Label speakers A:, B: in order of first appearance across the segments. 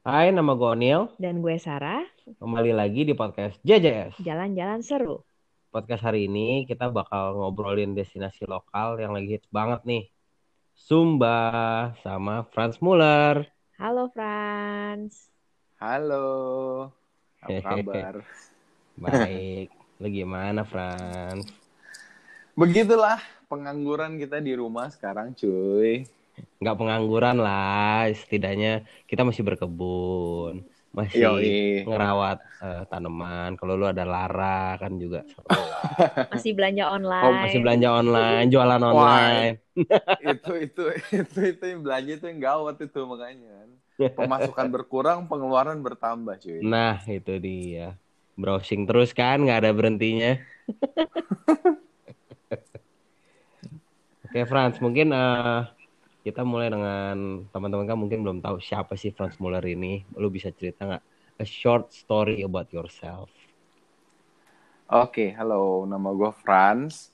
A: Hai, nama gue Onil.
B: Dan gue Sarah,
A: Kembali lagi di podcast JJS.
B: jalan-jalan seru.
A: Podcast hari ini kita bakal ngobrolin destinasi lokal yang lagi hits banget nih. Sumba sama Franz Muller.
B: Halo Franz.
C: Halo, apa kabar?
A: Baik. Lu gimana, Franz?
C: Begitulah pengangguran kita di rumah sekarang, cuy.
A: Nggak pengangguran lah, setidaknya kita masih berkebun. Masih
C: Yoi.
A: ngerawat eh, tanaman. Kalau lu ada Lara kan juga.
B: Masih belanja online.
A: Oh, masih belanja online, jualan online.
C: itu itu itu itu yang belanja itu yang gawat itu makanya. Pemasukan berkurang, pengeluaran bertambah, cuy.
A: Nah, itu dia. Browsing terus kan, nggak ada berhentinya. Oke, Franz, mungkin eh, kita mulai dengan teman-teman kan mungkin belum tahu siapa sih Franz Muller ini. Lu bisa cerita nggak a short story about yourself?
C: Oke, halo, nama gue Franz.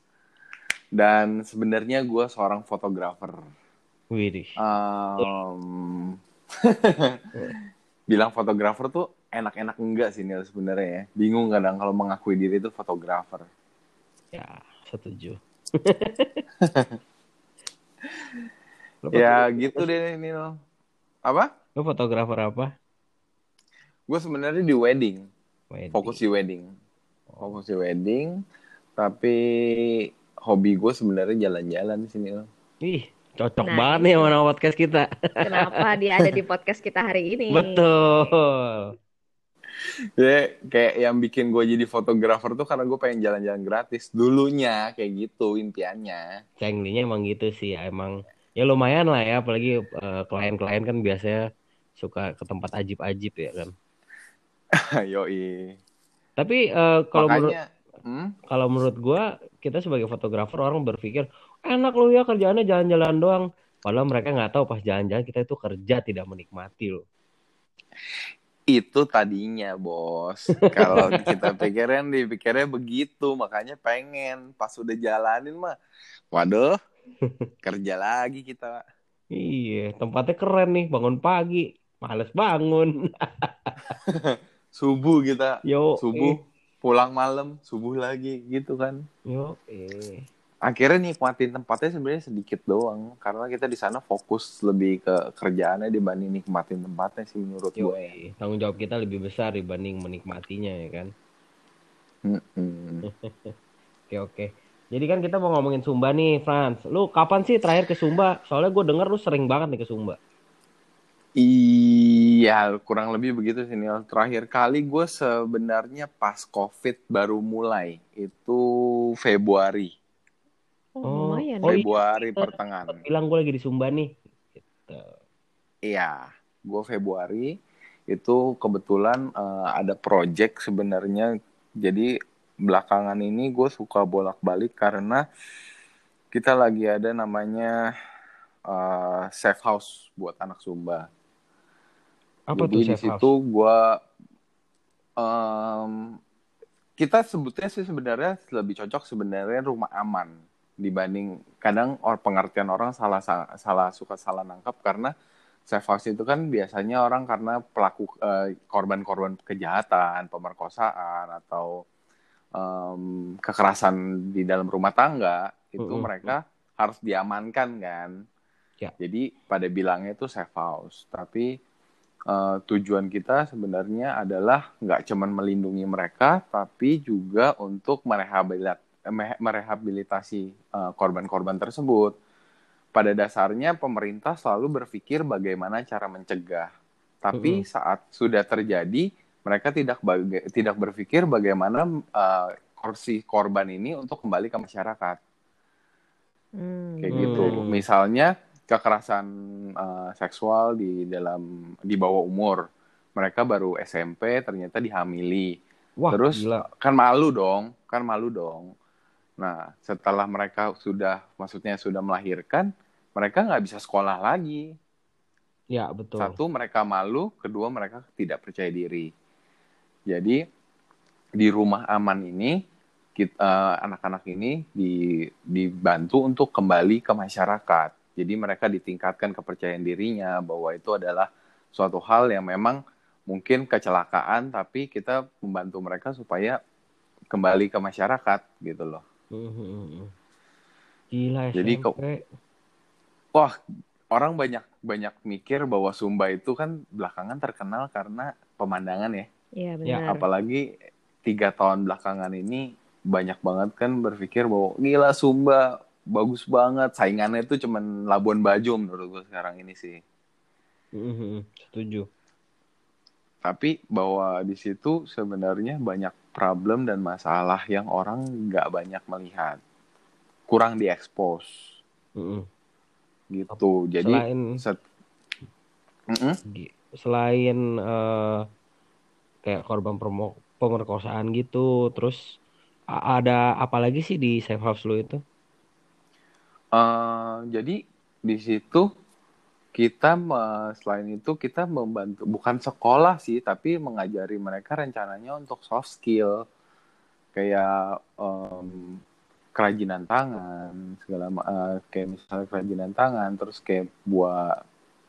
C: Dan sebenarnya gue seorang fotografer.
A: Widih.
C: Em, bilang fotografer tuh enak-enak enggak sih Nil sebenarnya ya. Bingung kadang kalau mengakui diri itu fotografer.
A: Ya, setuju. Lu
C: Ya gitu deh Nil. Apa?
A: Lu fotografer apa?
C: Gue sebenarnya di wedding,
A: Wedding.
C: fokus di wedding, fokus di wedding. Tapi hobi gue sebenarnya jalan-jalan di sini.
A: Ih, cocok
B: Nah,
A: banget nih sama nama podcast kita.
B: Kenapa dia ada di podcast kita hari ini?
A: Betul.
C: Ya kayak yang bikin gue jadi fotografer tuh karena gue pengen jalan-jalan gratis. Dulunya kayak gitu impiannya.
A: Cenglinya emang gitu sih, emang ya lumayan lah ya, apalagi eh, klien-klien kan biasanya suka ke tempat ajib-ajib ya kan.
C: Yoi.
A: Tapi eh, kalau menurut
C: hmm?
A: kalau menurut gua kita sebagai fotografer orang berpikir enak lu ya kerjaannya jalan-jalan doang. Padahal mereka nggak tahu pas jalan-jalan kita itu kerja tidak menikmati loh.
C: itu tadinya bos. Kalau kita pikirin dipikirnya begitu, makanya pengen pas udah jalanin mah, waduh, kerja lagi kita.
A: Iya, tempatnya keren nih, bangun pagi, males bangun.
C: Subuh kita,
A: Yo,
C: subuh pulang malam, subuh lagi gitu kan.
A: yo, eh.
C: Akhirnya nikmatin tempatnya sebenarnya sedikit doang, karena kita di sana fokus lebih ke kerjaannya dibanding nikmatin tempatnya sih menurut
A: Yo,
C: gue.
A: eh. Tanggung jawab kita lebih besar dibanding menikmatinya ya kan.
C: Mm-mm.
A: Oke, oke. Jadi kan kita mau ngomongin Sumba nih, Franz. Lu kapan sih terakhir ke Sumba? Soalnya gue denger lu sering banget nih ke Sumba.
C: Iya, kurang lebih begitu sih Nil. Terakhir kali gue sebenarnya pas COVID baru mulai, itu Februari.
B: Oh, lumayan.
A: Oh, iya.
C: Februari
A: iya.
C: pertengahan.
A: Bilang gue lagi di Sumba nih. Gitu.
C: Iya, gue Februari itu kebetulan eh, ada project sebenarnya. Jadi belakangan ini gue suka bolak-balik karena kita lagi ada namanya eh, safe house buat anak Sumba.
A: Apa
C: Jadi
A: tuh
C: di situ gue kita sebutnya sih sebenarnya lebih cocok sebenarnya rumah aman dibanding kadang or pengertian orang salah salah suka salah nangkap karena safe house itu kan biasanya orang karena pelaku eh, korban-korban kejahatan, pemerkosaan atau em, kekerasan di dalam rumah tangga itu
A: Mm-mm.
C: mereka harus diamankan kan.
A: Ya.
C: Jadi pada bilangnya itu safe house, tapi eh, tujuan kita sebenarnya adalah nggak cuman melindungi mereka, tapi juga untuk merehabilit me- merehabilitasi eh, korban-korban tersebut. Pada dasarnya pemerintah selalu berpikir bagaimana cara mencegah, tapi
A: Mm-mm.
C: saat sudah terjadi mereka tidak baga- tidak berpikir bagaimana eh, si korban ini untuk kembali ke masyarakat
B: Hmm.
C: kayak
A: Hmm.
C: gitu. Misalnya kekerasan eh, seksual di dalam di bawah umur. Mereka baru SMP ternyata dihamili.
A: Wah,
C: Terus
A: gila.
C: kan malu dong, kan malu dong. Nah, setelah mereka sudah maksudnya sudah melahirkan, mereka nggak bisa sekolah lagi.
A: Ya, betul.
C: Satu mereka malu, kedua mereka tidak percaya diri. Jadi di rumah aman ini kita, eh, anak-anak ini di, dibantu untuk kembali ke masyarakat. Jadi mereka ditingkatkan kepercayaan dirinya bahwa itu adalah suatu hal yang memang mungkin kecelakaan tapi kita membantu mereka supaya kembali ke masyarakat gitu loh.
A: Mhm. Gila
C: Jadi
A: SMP.
C: kok- Wah, orang banyak banyak mikir bahwa Sumba itu kan belakangan terkenal karena pemandangan ya.
B: Iya
A: Ya,
B: benar.
C: Apalagi tiga tahun belakangan ini banyak banget kan berpikir bahwa gila Sumba bagus banget. Saingannya itu cuman Labuan Bajo menurut gue sekarang ini sih.
A: Mhm. Setuju.
C: Tapi bahwa di situ sebenarnya banyak problem dan masalah yang orang nggak banyak melihat. Kurang diekspos
A: Mhm.
C: gitu. Jadi
A: Selain
C: set- Mm-mm.
A: gi- selain eh, kayak korban pemerkosaan gitu, terus ada apa lagi sih di safe house lu itu?
C: Eh, jadi di situ kita selain itu kita membantu bukan sekolah sih tapi mengajari mereka rencananya untuk soft skill kayak em, kerajinan tangan segala eh, kayak misalnya kerajinan tangan terus kayak buat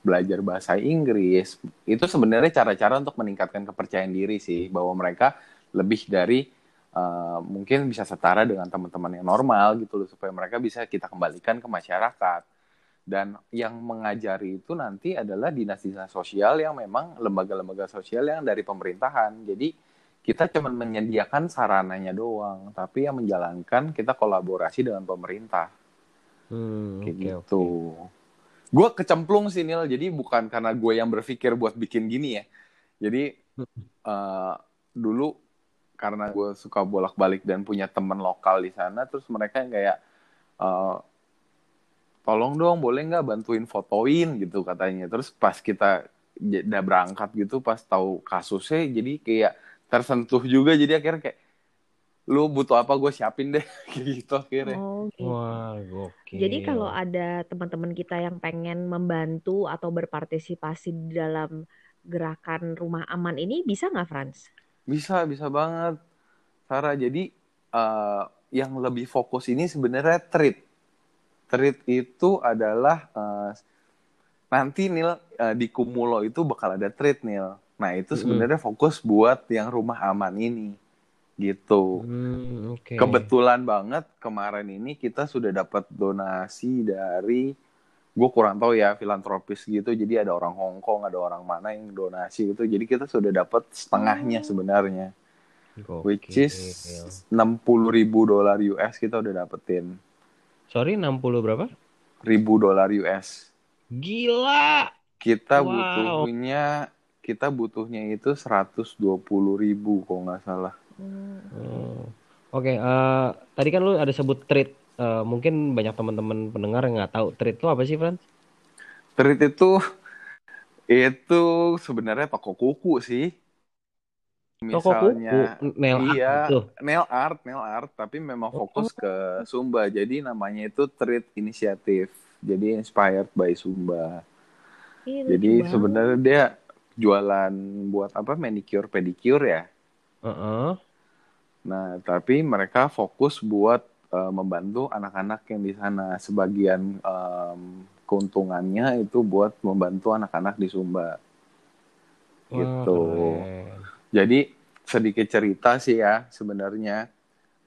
C: belajar bahasa Inggris. Itu sebenarnya cara-cara untuk meningkatkan kepercayaan diri sih bahwa mereka lebih dari eh, mungkin bisa setara dengan teman-teman yang normal gitu loh supaya mereka bisa kita kembalikan ke masyarakat. Dan yang mengajari itu nanti adalah dinas-dinas sosial yang memang lembaga-lembaga sosial yang dari pemerintahan. Jadi kita cuma menyediakan sarananya doang tapi yang menjalankan kita kolaborasi dengan pemerintah.
A: Hmm,
C: kayak
A: oke
C: gitu gue kecemplung sih Nil. Jadi bukan karena gue yang berpikir buat bikin gini ya. Jadi eh, dulu karena gue suka bolak-balik dan punya teman lokal di sana terus mereka yang kayak eh, tolong dong boleh nggak bantuin fotoin? gitu katanya. Terus pas kita udah berangkat gitu pas tahu kasusnya jadi kayak tersentuh juga. Jadi akhirnya kayak lu butuh apa gue siapin deh gitu akhirnya
B: Oh, gitu.
A: Wah, gokil.
B: Jadi kalau ada teman-teman kita yang pengen membantu atau berpartisipasi di dalam gerakan rumah aman ini bisa nggak Franz?
C: Bisa, bisa banget. Sarah, jadi eh, yang lebih fokus ini sebenarnya treat. Treat itu adalah eh, nanti Nil eh, di Kumulo itu bakal ada treat Nil. Nah, itu sebenarnya fokus buat yang rumah aman ini. Gitu.
A: Hmm, oke.
C: Kebetulan banget kemarin ini kita sudah dapat donasi dari gue kurang tahu ya filantropis gitu jadi ada orang Hong Kong ada orang mana yang donasi gitu jadi kita sudah dapat setengahnya sebenarnya which
A: Gokil.
C: is 60 ribu dolar US kita udah dapetin
A: Sorry, 60 berapa?
C: ribu dolar US
A: Gila.
C: kita
A: Wow.
C: butuhnya kita butuhnya itu 120 ribu kalau nggak salah
A: Hmm. Oke, eh, tadi kan lu ada sebut treat. Eh, mungkin banyak teman-teman pendengar yang nggak tahu treat itu apa sih, Franz?
C: treat itu itu sebenarnya toko kuku sih
A: Toko kuku,
C: misalnya
A: nail art
C: iya
A: gitu.
C: nail art nail art tapi memang
A: Oh.
C: fokus ke Sumba jadi namanya itu treat inisiatif jadi inspired by Sumba
B: Ih, lucu
C: jadi sebenarnya dia jualan buat apa manicure pedicure ya
A: Heeh.
C: Nah, tapi mereka fokus buat eh, membantu anak-anak yang di sana. Sebagian em, keuntungannya itu buat membantu anak-anak di Sumba. Gitu.
A: keren.
C: Jadi sedikit cerita sih ya sebenarnya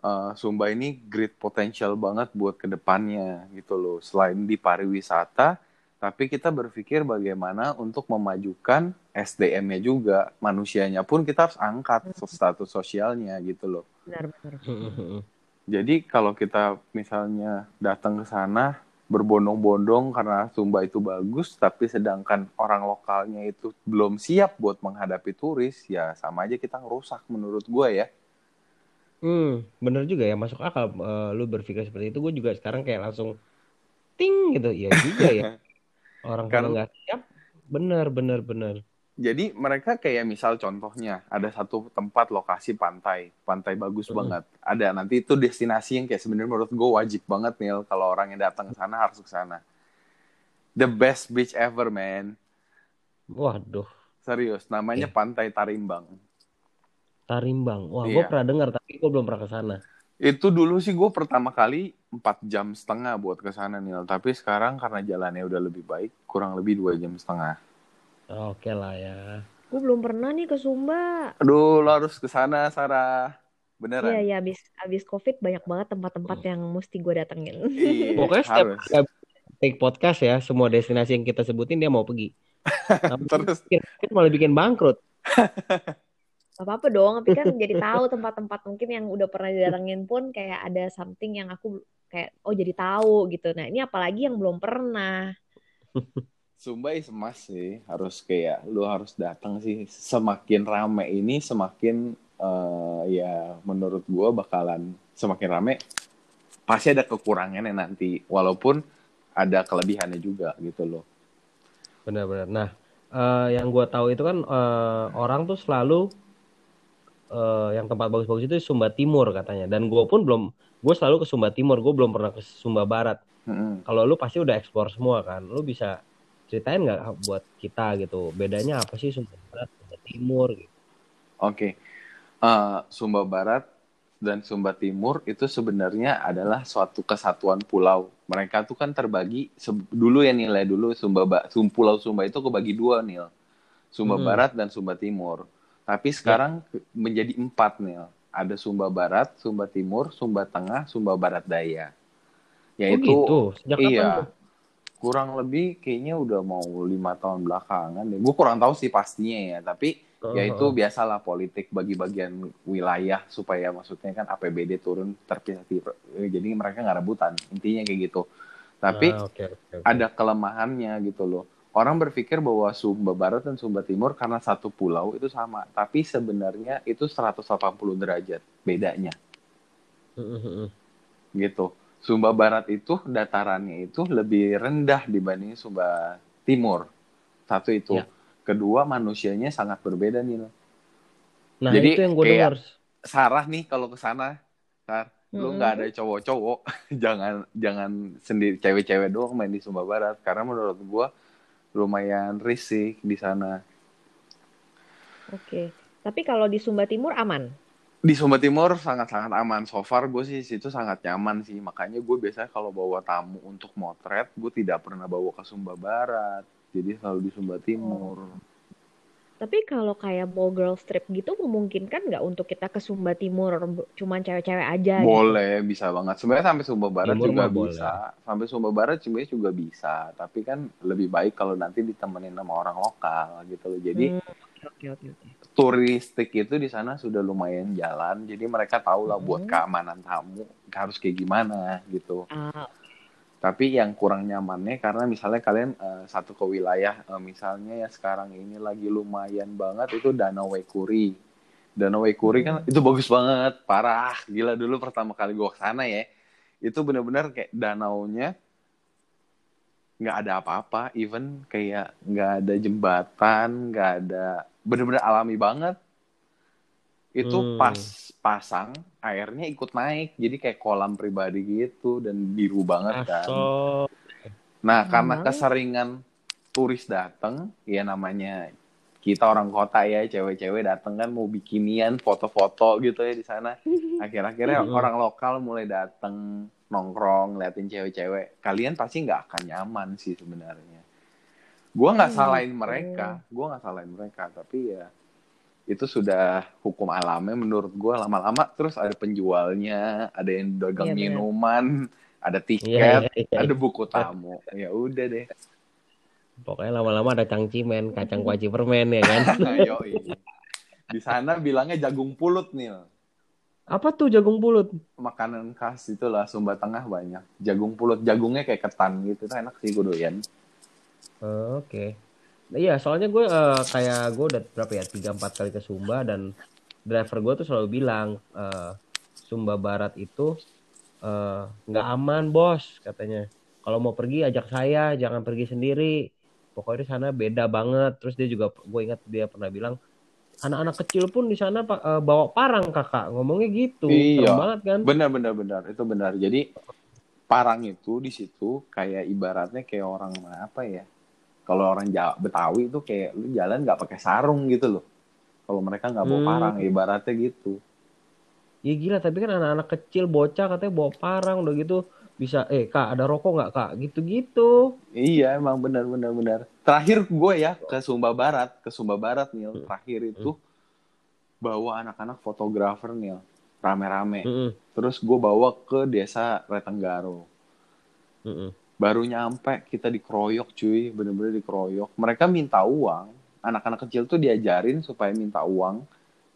C: eh, Sumba ini great potential banget buat ke depannya gitu loh. Selain di pariwisata, tapi kita berpikir bagaimana untuk memajukan SDM-nya juga, manusianya pun kita harus angkat status sosialnya gitu loh.
B: Benar-benar.
C: Jadi kalau kita misalnya datang ke sana berbondong-bondong karena Sumba itu bagus, tapi sedangkan orang lokalnya itu belum siap buat menghadapi turis, ya sama aja kita ngerusak menurut gue ya.
A: Hmm, bener juga ya masuk akal eh, lu berpikir seperti itu. Gue juga sekarang kayak langsung ting gitu. Ya juga ya. Orang
C: Kan-
A: kalau nggak siap, bener bener bener.
C: Jadi mereka kayak misal contohnya ada satu tempat lokasi pantai, pantai bagus
A: Mm.
C: banget. Ada nanti itu destinasi yang kayak sebenarnya menurut gue wajib banget nih kalau orang yang datang ke sana harus ke sana. The best beach ever man,
A: Waduh,
C: serius. Namanya
A: Oke.
C: Pantai Tarimbang.
A: Tarimbang. Wah, gue
C: Iya.
A: pernah dengar tapi gue belum pernah ke sana.
C: Itu dulu sih gue pertama kali 4 jam setengah buat ke sana Nil. Tapi sekarang karena jalannya udah lebih baik, kurang lebih dua jam setengah.
A: Oke lah ya.
B: Gue belum pernah nih ke Sumba.
C: Aduh, lo harus ke sana, Sarah. Beneran.
B: Iya, ya abis, abis COVID banyak banget tempat-tempat yang mesti gue datengin.
C: Iya,
A: Pokoknya setiap take podcast ya, semua destinasi yang kita sebutin dia mau pergi.
C: Terus
A: bikin- malah bikin bangkrut.
B: Gak apa-apa dong, tapi kan jadi tahu tempat-tempat mungkin yang udah pernah didatengin pun kayak ada something yang aku kayak oh jadi tahu gitu. Nah ini apalagi yang belum pernah.
C: Sumba is must sih, harus kayak lu harus datang sih. Semakin rame ini semakin eh, ya menurut gua bakalan semakin rame. Pasti ada kekurangannya nanti, walaupun ada kelebihannya juga gitu loh.
A: Benar-benar. Nah, eh, yang gua tahu itu kan eh, orang tuh selalu eh, yang tempat bagus-bagus itu Sumba Timur katanya. Dan gua pun belum, gue selalu ke Sumba Timur. Gue belum pernah ke Sumba Barat.
C: Mm-mm.
A: Kalau lu pasti udah explore semua kan. Lu bisa ceritain nggak buat kita gitu? Bedanya apa sih Sumba Barat, Sumba Timur? Gitu.
C: Oke, Eh, Sumba Barat dan Sumba Timur itu sebenarnya adalah suatu kesatuan pulau. Mereka tuh kan terbagi dulu ya nilai dulu Sumba ba- Sum- Pulau Sumba itu kebagi dua nil, Sumba
A: Hmm.
C: Barat dan Sumba Timur. Tapi sekarang ke- menjadi empat nil. Ada Sumba Barat, Sumba Timur, Sumba Tengah, Sumba Barat Daya.
A: Oh
C: Yaitu
A: gitu. Sejak kapan
C: iya,
A: tuh?
C: kurang lebih kayaknya udah mau lima tahun belakangan deh. Gue kurang tahu sih pastinya ya, tapi ya itu
A: Heeh.
C: biasalah politik bagi bagian wilayah supaya maksudnya kan APBD turun terpisah jadi mereka nggak rebutan intinya kayak gitu tapi
A: Ah, oke, oke, oke.
C: ada kelemahannya gitu loh orang berpikir bahwa Sumba Barat dan Sumba Timur karena satu pulau itu sama tapi sebenarnya itu 180 derajat bedanya. Gitu. Sumba Barat itu datarannya itu lebih rendah dibanding Sumba Timur. Satu itu.
A: Ya.
C: kedua manusianya sangat berbeda nih
A: Nah,
C: Jadi
A: itu yang gue dengar.
C: Sarah nih kalau ke sana, Sar, lu
B: Mm-mm.
C: nggak ada cowok-cowok, jangan jangan sendiri cewek-cewek doang main di Sumba Barat. Karena menurut gua lumayan risih di sana.
B: Oke. Tapi kalau di Sumba Timur aman.
C: Di Sumba Timur sangat-sangat aman. So far gue sih situ sangat nyaman sih. Makanya gue biasanya kalau bawa tamu untuk motret, gue tidak pernah bawa ke Sumba Barat. Jadi selalu di Sumba Timur.
B: Tapi kalau kayak mau girls trip gitu memungkinkan nggak untuk kita ke Sumba Timur cuman cewek-cewek aja gitu?
C: Boleh, bisa banget. Sebenarnya sampai Sumba Barat
A: Timur
C: juga
A: mah boleh.
C: bisa. Sampai Sumba Barat sebenarnya juga bisa. Tapi kan lebih baik kalau nanti ditemenin sama orang lokal gitu loh. Jadi
B: Hmm, Oke oke oke.
C: turistik itu di sana sudah lumayan jalan. Jadi mereka tahu lah buat
B: Hmm.
C: keamanan tamu harus kayak gimana gitu.
B: Ah,
C: Tapi yang kurang nyamannya karena misalnya kalian eh, satu ke wilayah, eh, misalnya ya sekarang ini lagi lumayan banget itu Danau Wekuri. Danau Wekuri kan itu bagus banget, parah, gila dulu pertama kali gua ke sana ya. Itu bener-bener kayak danaunya nggak ada apa-apa, even kayak nggak ada jembatan, nggak ada, bener-bener alami banget. Itu
A: Hmm.
C: pas pasang airnya ikut naik, jadi kayak kolam pribadi gitu dan biru banget kan.
A: Aso.
C: Nah, karena
B: Emang?
C: keseringan turis datang, ya namanya kita orang kota ya, cewek-cewek datang kan mau bikinian, foto-foto gitu ya di sana. Akhir-akhirnya
A: Mm-mm.
C: orang lokal mulai datang nongkrong, liatin cewek-cewek. Kalian pasti nggak akan nyaman sih sebenarnya. Gua nggak
B: Hmm,
C: salahin mereka, gua nggak salahin mereka, tapi ya itu sudah hukum alamnya menurut gua lama-lama terus ada penjualnya, ada yang dagang
B: Iya, benar.
C: minuman, ada
A: Iya,
C: tiket,
A: iya, iya.
C: ada buku tamu. Ya udah deh.
A: Pokoknya lama-lama ada cangcimen, kacang kuaci permen ya kan.
C: Yoi. Di sana bilangnya jagung pulut nih.
A: Apa tuh jagung pulut?
C: Makanan khas itulah Sumba Tengah banyak. Jagung pulut, jagungnya kayak ketan gitu. Itu enak sih gue doyan.
A: Oh, Oke. Nah, iya, soalnya gue eh, kayak gue udah berapa ya tiga empat kali ke Sumba dan driver gue tuh selalu bilang eh, Sumba Barat itu eh, nggak aman bos katanya. Kalau mau pergi ajak saya, jangan pergi sendiri. Pokoknya di sana beda banget. Terus dia juga, gue ingat dia pernah bilang anak-anak kecil pun di sana eh, bawa parang kakak ngomongnya gitu.
C: Iya.
A: Serem banget kan?
C: Benar, benar, benar. Itu benar. Jadi parang itu di situ kayak ibaratnya kayak orang apa ya? Kalau orang Jawa Betawi itu kayak lu jalan nggak pakai sarung gitu loh. Kalau mereka nggak bawa
A: Hmm.
C: parang, ibaratnya gitu.
A: Ya gila, tapi kan anak-anak kecil bocah katanya bawa parang udah gitu bisa eh kak ada rokok nggak kak gitu-gitu
C: Iya, emang benar benar benar. Terakhir gue ya ke Sumba Barat, ke Sumba Barat nih.
A: Hmm.
C: Terakhir itu bawa anak-anak fotografer nih, rame-rame.
A: Mm-mm,
C: Terus gue bawa ke desa Retenggaro.
A: mm-mm.
C: Baru nyampe kita dikeroyok cuy, bener-bener dikeroyok. Mereka minta uang. Anak-anak kecil tuh diajarin supaya minta uang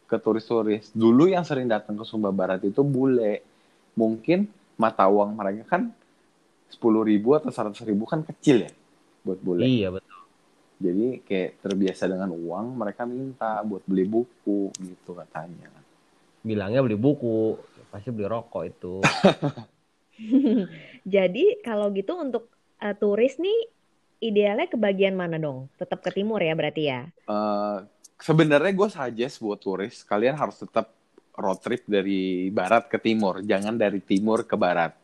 C: ke turis-turis. Dulu yang sering datang ke Sumba Barat itu bule. Mungkin mata uang mereka kan 10.000 ribu atau 100 ribu kan kecil ya buat bule.
A: iya betul
C: Jadi kayak terbiasa dengan uang, mereka minta buat beli buku gitu katanya.
A: bilangnya beli buku pasti beli rokok itu
B: Jadi kalau gitu untuk eh, turis nih idealnya ke bagian mana dong? Tetap ke timur ya berarti ya?
C: Eh, Sebenarnya gue suggest buat turis, kalian harus tetap road trip dari barat ke timur, jangan dari timur ke barat.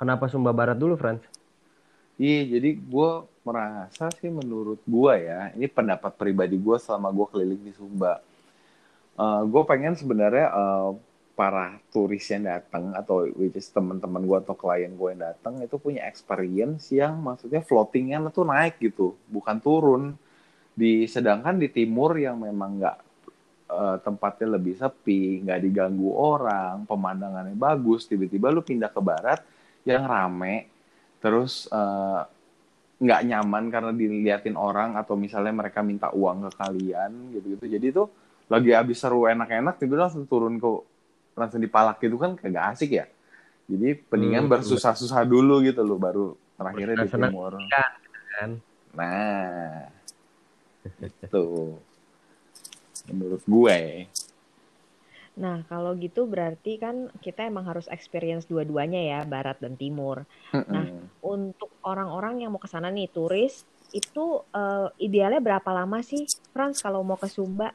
A: kenapa Sumba Barat dulu Franz
C: Iya, jadi gue merasa sih menurut gue ya, ini pendapat pribadi gue selama gue keliling di Sumba. gue pengen sebenarnya eh, para turis yang datang atau which is teman-teman gue atau klien gue yang datang itu punya experience yang maksudnya floatingnya tuh naik gitu, bukan turun. Di sedangkan di timur yang memang nggak eh, tempatnya lebih sepi, nggak diganggu orang, pemandangannya bagus, tiba-tiba lu pindah ke barat yang rame, terus nggak nyaman karena diliatin orang atau misalnya mereka minta uang ke kalian gitu-gitu. Jadi tuh lagi habis seru enak-enak tiba langsung turun ke langsung dipalak gitu kan kagak asik ya. Jadi pendingan
A: Hmm,
C: bersusah-susah dulu gitu loh baru terakhirnya di timur.
A: kan
C: Nah, itu menurut gue.
B: Nah kalau gitu berarti kan kita emang harus experience dua-duanya ya, barat dan timur.
C: Mm-mm.
B: Untuk orang-orang yang mau ke sana nih, turis, itu eh, idealnya berapa lama sih, Frans, kalau mau ke Sumba?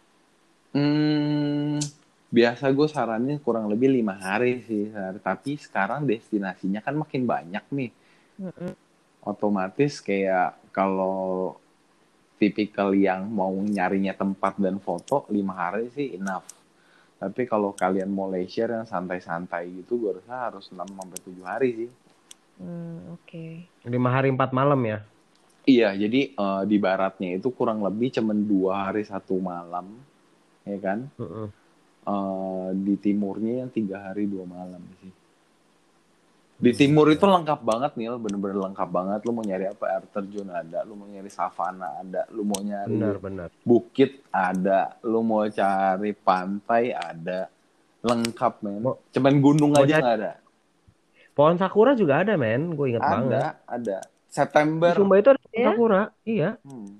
C: Hmm, biasa gue saranin kurang lebih lima hari sih, sehari. tapi sekarang destinasinya kan makin banyak nih.
B: Mm-mm.
C: Otomatis kayak kalau tipikal yang mau nyarinya tempat dan foto lima hari sih enough. Tapi kalau kalian mau leisure yang santai-santai gitu, gue rasa harus 6 sampai 7 hari sih.
B: Hmm, oke.
A: lima hari empat malam ya
C: Iya, jadi eh, di baratnya itu kurang lebih cuman dua hari satu malam, ya kan?
A: Mm-mm.
C: Eh, di timurnya yang tiga hari dua malam sih. Di timur itu lengkap banget nih, bener-bener lengkap banget. Lu mau nyari apa? Air terjun ada, lu mau nyari savana ada, lu mau nyari
A: benar benar
C: bukit ada, lu mau cari pantai ada, lengkap men.
A: Mau-
C: Cuman gunung
A: mau
C: aja nggak ada.
A: pohon sakura juga ada men gue inget banget
C: Ada, ada.
A: di
C: September.
A: Sumba itu ada pohon
B: Ya?
A: sakura iya
C: Hmm.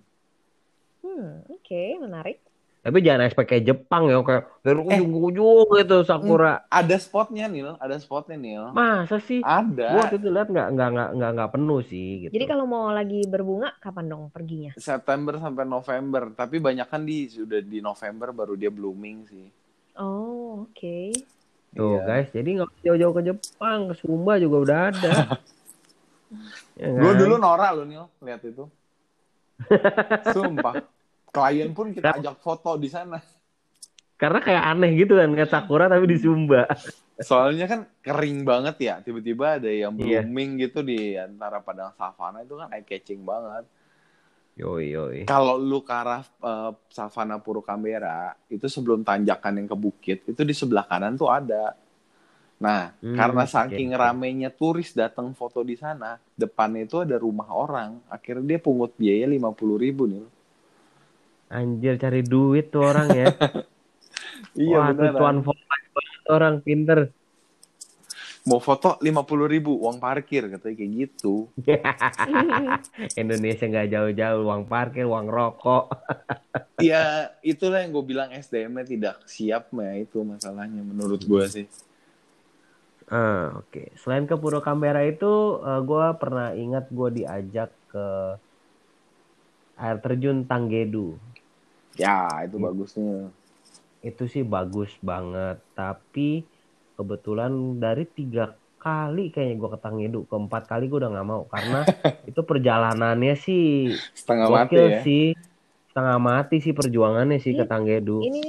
B: Hmm, oke, menarik.
A: Tapi jangan expect kayak Jepang ya kayak dari
C: Eh.
A: ujung ke ujung gitu sakura
C: Ada spotnya Nil, ada spotnya Nil.
A: masa sih gue
C: Ada.
A: waktu itu lihat nggak nggak nggak nggak nggak penuh sih gitu
B: Jadi kalau mau lagi berbunga, kapan dong perginya?
C: September sampai November, tapi banyak kan di sudah di November baru dia blooming sih.
B: Oh, oke.
A: Tuh
C: Iya.
A: guys, jadi nggak jauh-jauh ke Jepang, ke Sumba juga udah ada. ya
C: Gue
A: kan?
C: dulu norak loh Nil, lihat itu. Sumpah. Klien pun kita ajak foto di sana.
A: Karena kayak aneh gitu kan, nggak sakura tapi di Sumba.
C: Soalnya kan kering banget ya, tiba-tiba ada yang
A: Iya.
C: blooming gitu di antara padang savana itu kan eye catching banget.
A: Yoi yoi.
C: Kalau lu ke arah eh, savana Purukambera, itu sebelum tanjakan yang ke bukit, itu di sebelah kanan tuh ada. Nah,
A: Hmm,
C: karena saking
A: oke.
C: ramenya turis datang foto di sana, depannya itu ada rumah orang. Akhirnya dia pungut biaya 50 ribu nih.
A: Anjir cari duit tuh orang ya.
C: Iya
A: Wah, tuh
C: beneran.
A: banget orang pinter.
C: Mau foto 50 ribu, uang parkir katanya kayak gitu.
A: Indonesia nggak jauh-jauh, uang parkir, uang rokok.
C: Ya itulah yang gue bilang SDM-nya tidak siap ya itu masalahnya menurut gue sih.
A: Ah, oke. Selain ke Puro Canberra itu, gue pernah ingat gue diajak ke air terjun Tanggedu.
C: Ya itu
A: Iya.
C: bagusnya.
A: Itu sih bagus banget, tapi kebetulan dari tiga kali kayaknya gue ke Tanggedu, keempat kali gue udah nggak mau karena itu perjalanannya sih
C: Setengah mati ya.
A: sih, setengah mati sih perjuangannya sih ke
B: Ini-
A: Tanggedu.
B: Ini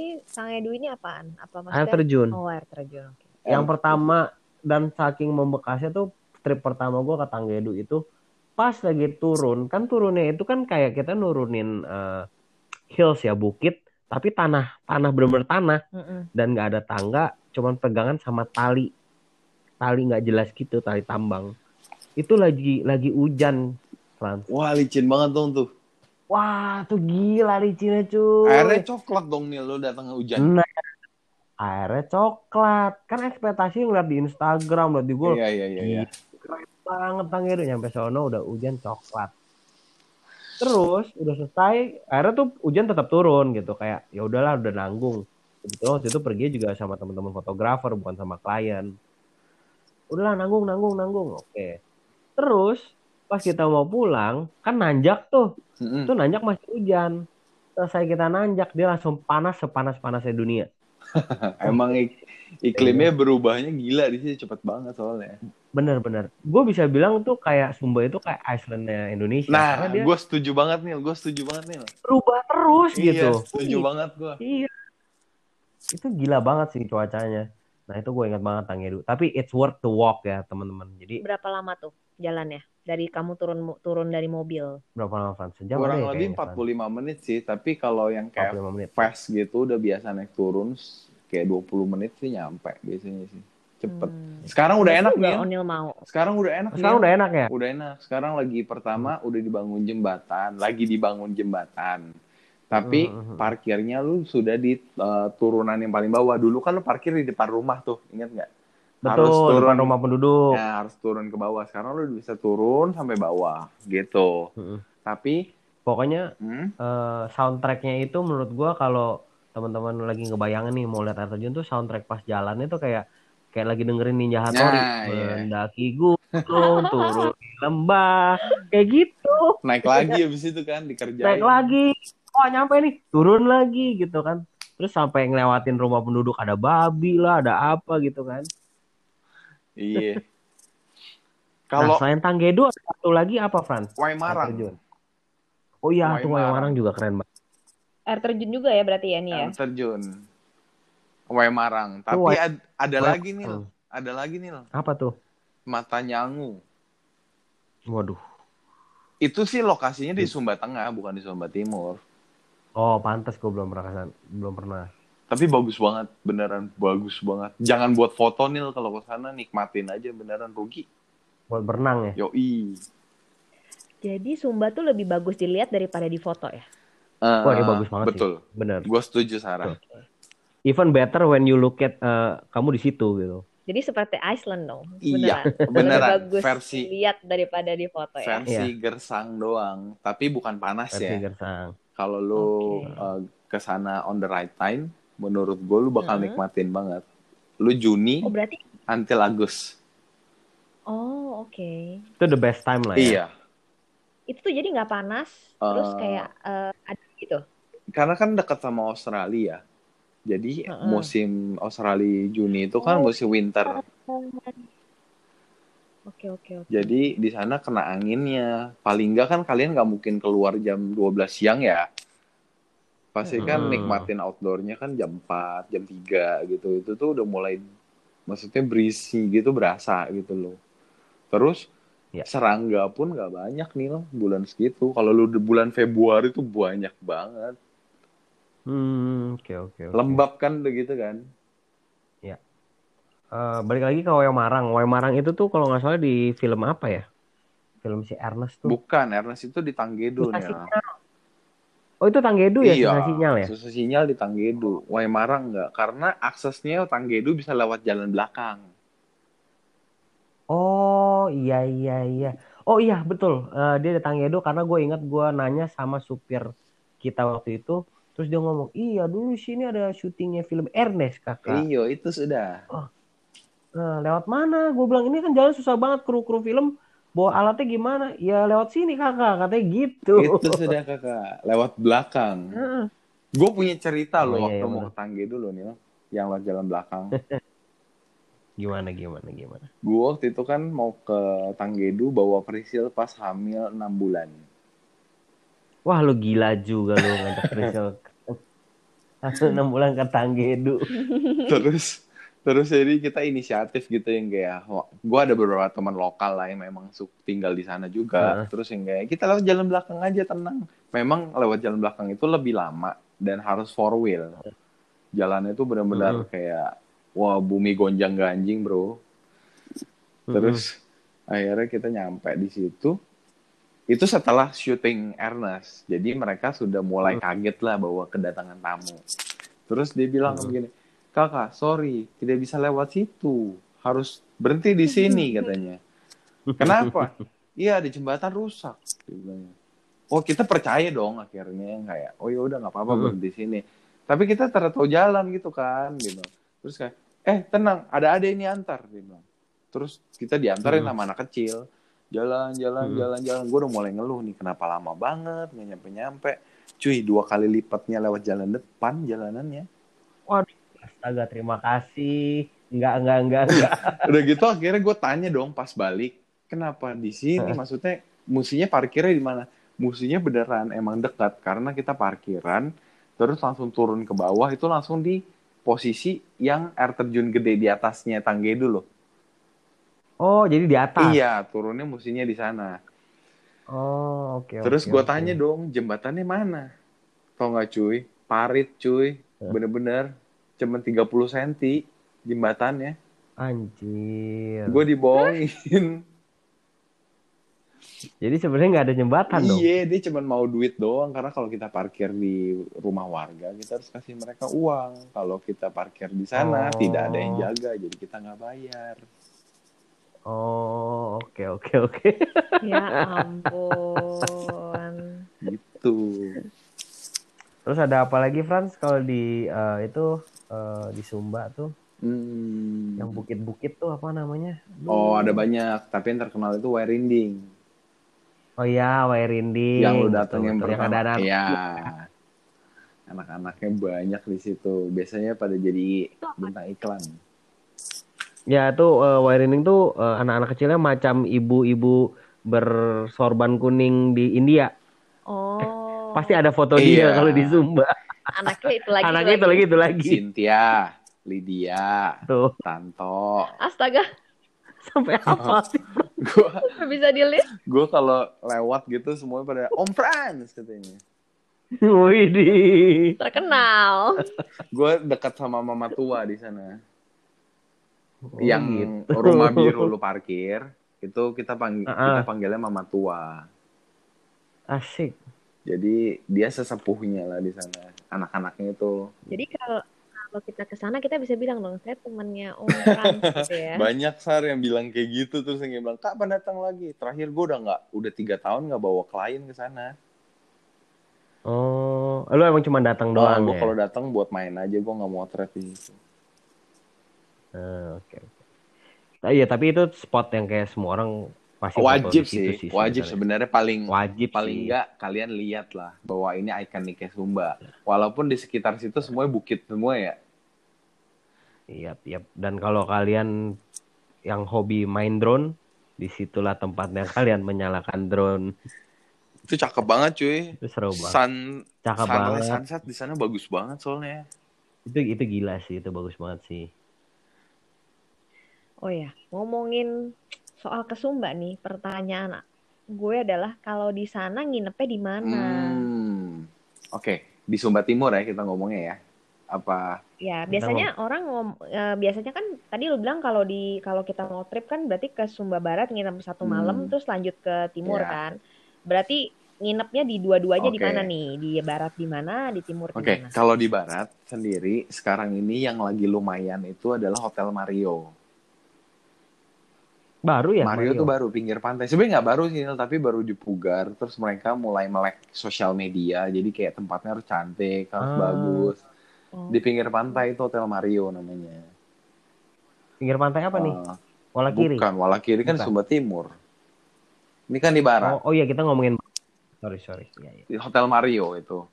B: ini apaan? Apa
A: Air
B: maksudnya?
A: terjun.
B: Oh, air terjun. Oke.
A: Yang pertama dan saking membekasnya tuh trip pertama gue ke Tanggedu itu pas lagi turun kan turunnya itu kan kayak kita nurunin eh, hills ya bukit tapi tanah tanah bener-bener tanah
B: Mm-mm.
A: dan nggak ada tangga cuman pegangan sama tali tali nggak jelas gitu tali tambang itu lagi lagi hujan Frans
C: Wah licin banget dong tuh.
A: wah tuh gila licinnya cuy
C: Airnya coklat dong nih lo datang hujan.
A: nah airnya coklat kan ekspektasi ngeliat di Instagram liat di gue
C: Iya iya iya. iya.
A: keren banget Tangeru nyampe sono udah hujan coklat terus udah selesai akhirnya tuh hujan tetap turun gitu. Kayak ya udahlah udah nanggung. Kebetulan waktu itu pergi juga sama teman-teman fotografer bukan sama klien. Udahlah nanggung nanggung nanggung. Oke. Terus pas kita mau pulang kan nanjak tuh.
C: Mm-mm.
A: itu nanjak masih hujan. Selesai kita nanjak dia langsung panas sepanas panasnya dunia.
C: Emang ik- iklimnya berubahnya gila di sini cepet banget soalnya.
A: Bener-bener gue bisa bilang tuh kayak Sumba itu kayak Icelandnya Indonesia
C: Nah,
A: dia
C: gue setuju banget nih, gue setuju banget nih.
A: berubah terus
C: Iya,
A: gitu
C: setuju banget gue.
A: Iya. Itu gila banget sih cuacanya. Nah itu gue ingat banget Tangedu. Tapi it's worth the walk ya teman-teman. Jadi
B: Berapa lama tuh jalannya? Dari kamu turun turun dari mobil.
A: berapa lama Frans? Sejam
C: Kurang
A: ya
C: lebih
A: kayaknya,
C: 45 menit sih, tapi kalau yang kayak
A: 45 menit.
C: fast gitu udah biasa naik turun kayak 20 menit sih nyampe biasanya sih. Cepet.
B: Hmm.
C: Sekarang udah enak nih.
B: Onil mau.
C: Sekarang udah enak
A: Sekarang
C: Nil.
A: udah enak ya?
C: Udah enak. Sekarang lagi pertama udah dibangun jembatan, lagi dibangun jembatan. Tapi
A: Hmm, hmm, hmm.
C: parkirnya lu sudah di uh, turunan yang paling bawah. Dulu kan lu parkir di depan rumah tuh, ingat nggak? Harus
A: Betul,
C: turun.
A: depan rumah penduduk.
C: Ya, harus turun ke bawah. Sekarang lu bisa turun sampai bawah, gitu.
A: Mm-mm.
C: Tapi,
A: Pokoknya
C: hmm,
A: eh, soundtracknya itu menurut gue kalau teman-teman lagi ngebayangin nih mau lihat air terjun tuh soundtrack pas jalan itu kayak kayak lagi dengerin Ninja Hattori
C: Nah, iya.
A: mendaki gunung turun di lembah kayak gitu
C: naik lagi habis itu kan dikerjain.
A: naik lagi oh nyampe nih turun lagi gitu kan terus sampai ngelewatin rumah penduduk ada babi lah ada apa gitu kan
C: Iya.
A: kalau
C: Kalau
A: nah, selain Tanggedo ada satu lagi apa
C: Waimarang,
A: terjun. oh iya tuh.
C: Waimarang
A: juga keren banget
B: Air terjun juga ya berarti ya nih ya.
C: air terjun. Waimarang. Tapi
A: Wai-
C: ad- ada
A: Wai-
C: lagi nih,
A: Hmm.
C: ada lagi nih,
A: apa tuh
C: Mata Nyangu.
A: waduh
C: Itu sih lokasinya di Sumba Tengah, bukan di Sumba Timur.
A: oh pantas gue belum pernah belum pernah
C: Tapi bagus banget, beneran bagus banget. Jangan buat foto nil kalau ke sana nikmatin aja beneran rugi.
A: buat berenang ya
C: Yoi.
B: Jadi Sumba tuh lebih bagus dilihat daripada di foto ya.
C: Eh,
A: Wah, ini bagus banget sih.
C: Betul.
A: bener
C: Gue setuju Sarah.
A: Even better when you look at eh, kamu di situ gitu
B: Jadi seperti Iceland dong.
C: Iya,
B: Beneran.
C: beneran.
B: Lebih bagus
C: Versi
B: lihat daripada di foto ya.
C: versi gersang doang, tapi bukan panas
A: versi
C: ya.
A: gersang
C: Kalau lu
B: Oke.
C: eh, ke sana on the right time, menurut gue lu bakal
B: Hmm.
C: nikmatin banget. Lu Juni
B: Oh berarti
C: until Agus.
B: Oh oke.
A: itu the best time lah ya
C: Iya,
B: Itu tuh jadi nggak panas, terus
C: Eh,
B: kayak eh, ada gitu.
C: karena kan dekat sama Australia. Jadi
B: Heeh.
C: musim Australia Juni itu kan
B: Oh.
C: musim winter.
B: Oke oke oke.
C: Jadi di sana kena anginnya. Paling nggak kan kalian nggak mungkin keluar jam 12 siang ya. Pasti kan
A: Hmm.
C: nikmatin outdoornya kan jam 4, jam 3 gitu. Itu tuh udah mulai maksudnya berisi gitu berasa gitu loh. Terus
A: Ya.
C: serangga pun nggak banyak nih loh bulan segitu. Kalau lu di bulan Februari tuh banyak banget.
A: Hmm, oke oke oke.
C: Lembab kan begitu kan.
A: Eh, balik lagi ke Waimarang. Waimarang itu tuh kalau nggak salah di film apa ya? Film si Ernest tuh.
C: Bukan, Ernest itu di Tanggedo nih.
A: sinyal. Oh itu Tanggedu ya
C: Iya,
A: susah sinyal ya?
C: susah sinyal di Tanggedu. Waimarang nggak, karena aksesnya Tanggedu bisa lewat jalan belakang.
A: Oh iya iya iya. Oh iya betul. Eh, dia di Tanggedu karena gue ingat gue nanya sama supir kita waktu itu. Terus dia ngomong, iya dulu sini ada syutingnya film Ernest kakak.
C: Iya, itu sudah.
A: Nah, lewat mana? Gue bilang ini kan jalan susah banget kru-kru film. Bawa alatnya gimana? Ya lewat sini kakak, katanya gitu.
C: Itu sudah kakak, lewat belakang.
A: Heeh.
C: Gue punya cerita
A: Oh,
C: loh
A: iya,
C: waktu
A: iya,
C: mau ke Tanggedu loh nih, yang lewat jalan belakang.
A: Gimana gimana gimana?
C: Gue waktu itu kan mau ke Tanggedu bawa Prisil pas hamil 6 bulan.
A: Wah lu gila juga lu ngajak Rizal. Langsung enam bulan ke Tanggedu.
C: Terus Terus jadi kita inisiatif gitu yang kayak, gue ada beberapa teman lokal lah yang memang tinggal di sana juga.
A: Heeh.
C: Terus yang kayak kita lewat jalan belakang aja tenang. Memang lewat jalan belakang itu lebih lama dan harus four wheel. Jalannya itu benar-benar
A: Mm-mm.
C: kayak wah bumi gonjang ganjing bro. Terus akhirnya kita nyampe di situ. Itu setelah syuting Ernest. Jadi mereka sudah mulai kaget lah bahwa kedatangan tamu. Terus dia bilang
A: Hmm.
C: begini, kakak sorry tidak bisa lewat situ. Harus berhenti di sini katanya. Kenapa? Iya di jembatan rusak. Bilangnya. Oh kita percaya dong akhirnya kayak oh ya udah nggak apa-apa
A: Hmm.
C: berhenti sini. Tapi kita tahu jalan gitu kan gitu. Terus kayak eh tenang ada ada ini antar dia bilang. Terus kita diantarin
A: Hmm.
C: sama anak kecil. Jalan, jalan,
A: Hmm.
C: jalan, jalan. Gue udah mulai ngeluh nih, kenapa lama banget, nggak nyampe-nyampe. Cuy, dua kali lipatnya lewat jalan depan jalanannya.
A: Astaga, terima kasih. Enggak, enggak, enggak, enggak.
C: Udah gitu akhirnya gue tanya dong pas balik, kenapa di sini? Maksudnya, musinya parkirnya di mana? Musinya beneran emang dekat, karena kita parkiran, terus langsung turun ke bawah, itu langsung di posisi yang air terjun gede di atasnya tangga dulu.
A: Oh, jadi di atas.
C: Iya, turunnya musinya di sana.
A: Oh, oke.
C: Terus
A: oke,
C: gue
A: oke.
C: tanya dong, jembatannya mana? Tau nggak cuy? Parit cuy,
A: Ya.
C: bener-bener cuman 30 cm jembatannya.
A: Anjir.
C: Gue dibohongin.
A: Jadi sebenarnya nggak ada jembatan dong.
C: Iya, dia cuma mau duit doang karena kalau kita parkir di rumah warga kita harus kasih mereka uang. Kalau kita parkir di sana
A: Oh.
C: tidak ada yang jaga, jadi kita nggak bayar.
A: Oh, oke, oke, oke.
B: Ya ampun.
C: Gitu.
A: Terus ada apa lagi, Franz? Kalau di eh, itu eh, di Sumba tuh,
C: Hmm.
A: yang bukit-bukit tuh apa namanya?
C: Oh, ada banyak, tapi yang terkenal itu Wairinding.
A: Oh iya, Wairinding.
C: yang lu datang yang pertama.
A: ada anak.
C: Iya. Anak-anaknya banyak di situ. Biasanya pada jadi bintang iklan.
A: Ya tuh eh, Wairinding tuh eh, anak-anak kecilnya macam ibu-ibu bersorban kuning di India.
B: Oh.
A: Pasti ada foto
C: Iya.
A: dia kalau di Sumba.
B: Anaknya itu lagi.
A: Anaknya itu lagi itu lagi.
C: Cynthia, Lydia,
A: Tuh,
C: Tanto.
B: Astaga,
A: sampai apa sih?
C: Gue
B: nggak bisa dilihat.
C: gue kalau lewat gitu semuanya pada Om Frans katanya.
A: Widih.
B: Terkenal.
C: Gue dekat sama mama tua di sana.
A: Oh,
C: yang
A: gitu.
C: rumah biru lu parkir itu kita panggil
A: Ah, ah.
C: kita panggilnya mama tua.
A: Asik.
C: Jadi dia sesepuhnya lah di sana. Anak-anaknya itu
B: Jadi kalau kalau kita ke sana kita bisa bilang dong, saya temannya Om Frans gitu ya.
C: Banyak sar yang bilang kayak gitu terus yang bilang kapan datang lagi. Terakhir gue udah nggak udah tiga tahun nggak bawa klien ke sana.
A: Oh, lu emang cuma datang doang
C: gue
A: ya?
C: kalau datang buat main aja gue nggak mau di situ.
A: Ah, Oke, oke. Nah, iya, tapi itu spot yang kayak semua orang pasti
C: Wajib
A: situ
C: sih, wajib
A: sebenarnya.
C: paling
A: Wajib
C: paling
A: sih.
C: nggak kalian lihat lah bahwa ini ikoniknya Sumba. Walaupun di sekitar situ semuanya bukit semua ya.
A: Iya, iya. Dan kalau kalian yang hobi main drone, di situlah tempatnya kalian menyalakan drone.
C: Itu cakep banget cuy.
A: Itu seru banget.
C: Sun,
A: Cakep
C: sunrise
A: banget.
C: sunset di sana bagus banget soalnya.
A: Itu itu gila sih, itu bagus banget sih.
B: Oh ya, ngomongin soal ke Sumba nih, pertanyaan gue adalah kalau di sana nginepnya di mana?
C: Hmm. Oke, di Sumba Timur ya kita ngomongnya ya. Apa?
B: Ya, biasanya orang ngom eh, biasanya kan tadi lu bilang kalau di kalau kita mau trip kan berarti ke Sumba Barat nginep satu
C: Hmm.
B: malam terus lanjut ke timur
C: Ya.
B: kan. Berarti nginepnya di dua-duanya di
C: Oke.
B: mana nih? Di barat di mana, di timur di
C: Oke,
B: mana?
C: kalau di barat sendiri sekarang ini yang lagi lumayan itu adalah Hotel Mario.
A: Baru ya,
C: Mario, tuh baru pinggir pantai. Sebenarnya nggak baru sih, tapi baru dipugar. Terus mereka mulai melek sosial media. Jadi kayak tempatnya harus cantik, harus
A: Ah.
C: bagus.
B: Oh.
C: Di pinggir pantai itu Hotel Mario namanya.
A: Pinggir pantai apa nih?
C: Ah,
A: Wala kiri.
C: Bukan, Wala kiri kan. Sumba Timur. Ini kan di barat.
A: Oh, oh iya kita ngomongin Sorry, sorry. Iya, iya.
C: Di Hotel Mario itu.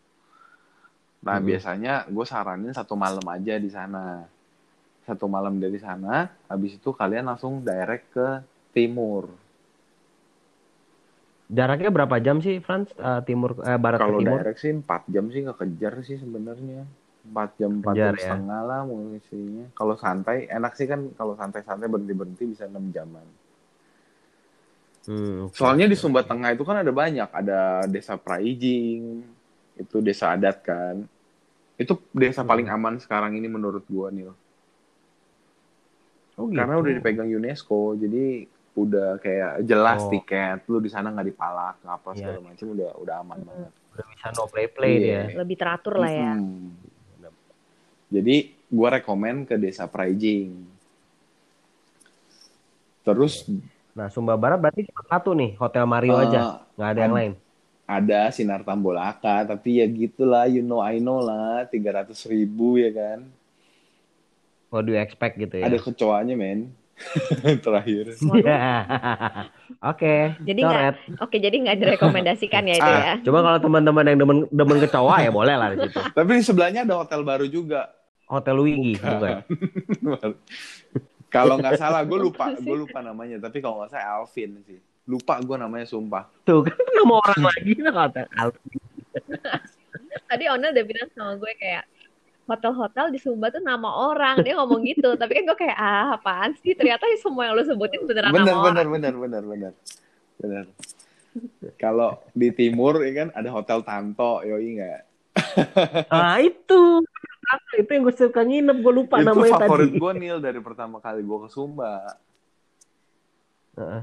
C: Nah,
A: Mhm.
C: biasanya gue saranin satu malam aja di sana. Satu malam dari sana, habis itu kalian langsung direct ke timur.
A: Jaraknya berapa jam sih, Franz? Eh, timur eh, barat
C: Kalau
A: ke timur?
C: direct sih 4 jam sih nggak kejar sih sebenarnya. empat jam empat jam
A: ya.
C: setengah lah mengisinya kalau santai enak sih kan kalau santai-santai berhenti berhenti bisa enam jaman
A: Hmm,
C: soalnya di Sumba Tengah itu kan ada banyak ada desa Praijing itu desa adat kan itu desa
A: Hmm.
C: paling aman sekarang ini menurut gua nih
A: Oh, gitu.
C: karena udah dipegang UNESCO jadi udah kayak jelas
A: Oh.
C: tiket lu di sana nggak dipalak nggak apa
A: Iya.
C: segala macam udah udah aman
B: Hmm.
C: banget
A: udah bisa no play play
C: Iya.
A: dia.
B: Lebih teratur lah ya.
C: Mm-mm. jadi gua rekomen ke desa Praijing terus
A: Nah, Sumba Barat berarti cuma satu nih, Hotel Mario
C: eh,
A: aja, nggak ada yang lain.
C: ada sinar tambolaka tapi ya gitulah you know I know lah tiga ratus ribu ya kan
A: What do you expect gitu ya?
C: ada kecoanya men terakhir
A: Iya. Oke,
B: Jadi
A: coret.
B: Oke, jadi nggak direkomendasikan ya itu
C: Ah.
B: ya.
A: Cuma kalau teman-teman yang demen demen kecoa ya boleh lah di situ.
C: tapi di sebelahnya ada hotel baru juga
A: Hotel Luigi bukan?
C: kalau nggak salah gue lupa gue lupa namanya tapi kalau nggak salah Alvin sih lupa gue namanya sumpah
A: Tuh kan nama orang lagi lah hotel Alvin.
B: Tadi Ona udah bilang sama gue kayak hotel-hotel di Sumba tuh nama orang. Dia ngomong gitu. Tapi kan gue kayak, ah apaan sih? Ternyata semua yang lo sebutin beneran
C: bener
B: nama
C: bener
B: orang.
C: bener bener bener bener kalau di timur ya kan ada hotel Tanto yoi nggak
A: Ah itu. itu yang gue suka nginep, gue lupa
C: itu
A: namanya
C: favorit
A: tadi.
C: gue Nil dari pertama kali gue ke Sumba
A: Heeh.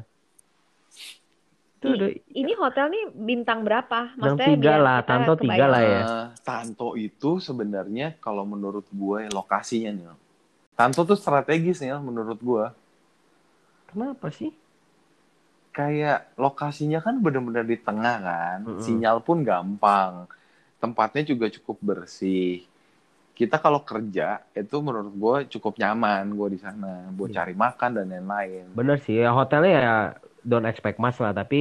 A: Udah
B: Ini hotel nih bintang berapa?
A: Bintang tiga lah, Tanto tiga lah ya.
C: Eh, Tanto itu sebenarnya kalau menurut gue lokasinya Nil Tanto tuh strategis Nil menurut gue
A: kenapa sih?
C: kayak lokasinya kan benar-benar di tengah kan
A: Mm-mm.
C: sinyal pun gampang tempatnya juga cukup bersih kita kalau kerja itu menurut gue cukup nyaman gue di sana buat
A: Iya.
C: cari makan dan lain-lain
A: Bener sih, ya hotelnya ya don't expect much lah, tapi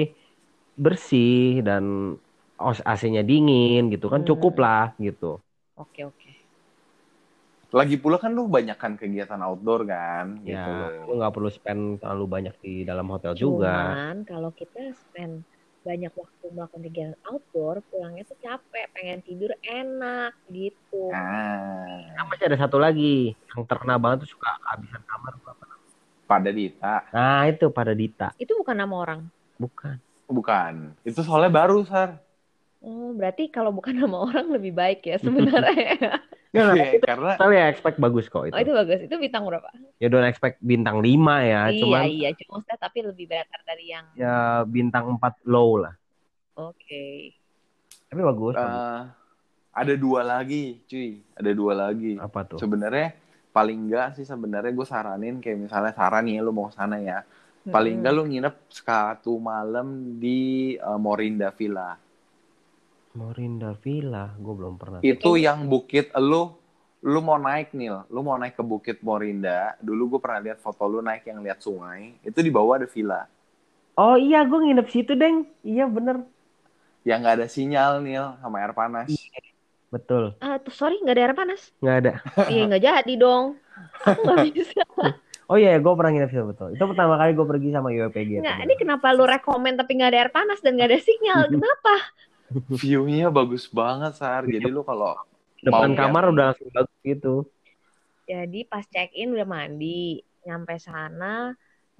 A: bersih dan AC-nya dingin gitu kan
B: Hmm.
A: cukup lah gitu.
B: Oke, oke.
C: lagi pula kan lu banyakkan kegiatan outdoor kan gitu
A: Ya,
C: loh.
A: lu nggak perlu spend terlalu banyak di dalam hotel juga.
B: Cuman kalau kita spend banyak waktu melakukan kegiatan outdoor, pulangnya tuh capek, pengen tidur enak gitu.
C: ah
A: Nah, masih ada satu lagi yang terkenal banget tuh suka kehabisan kamar. apa?
C: Pada Dita
A: Nah itu pada Dita,
B: Itu bukan nama orang.
A: bukan.
C: bukan itu soalnya baru sar
B: Oh, berarti kalau bukan nama orang lebih baik ya sebenarnya.
A: Nggak, nggak,
C: Iya, karena
A: hotel ya expect bagus kok itu.
B: oh, itu bagus. Itu bintang berapa?
A: Ya don't expect bintang 5 ya,
B: iya,
A: cuman
B: iya. Cuma maksudnya tapi lebih better dari yang
A: ya bintang 4 low lah.
B: oke.
A: Tapi bagus. bagus.
C: eh, ada dua lagi cuy ada dua lagi
A: Apa tuh?
C: sebenarnya paling enggak sih sebenarnya gue saranin kayak misalnya saran nih lu mau ke sana ya. Paling enggak lu nginep satu malam di eh, Morinda Villa.
A: Morinda Villa, gue belum pernah.
C: itu yang bukit lu lu mau naik nih lu mau naik ke bukit Morinda. Dulu gue pernah lihat foto lu naik yang lihat sungai. Itu di bawah ada villa.
A: Oh iya, gue nginep situ, Deng. Iya bener.
C: yang nggak ada sinyal nih sama air panas
A: Betul.
B: Ah, tuh sorry nggak ada air panas.
A: Nggak ada.
B: Iya nggak jadi dong. Aku nggak bisa.
A: Oh iya, gue pernah nginep situ, betul. Itu pertama kali gue pergi sama UPG.
B: Nggak, ini kenapa lu rekomen tapi nggak ada air panas dan nggak ada sinyal? Kenapa?
C: view-nya bagus banget sar jadi lu kalau
A: Depan
C: mau
A: kamar
C: lihat-
A: udah langsung bagus gitu.
B: Jadi pas check in udah mandi, nyampe sana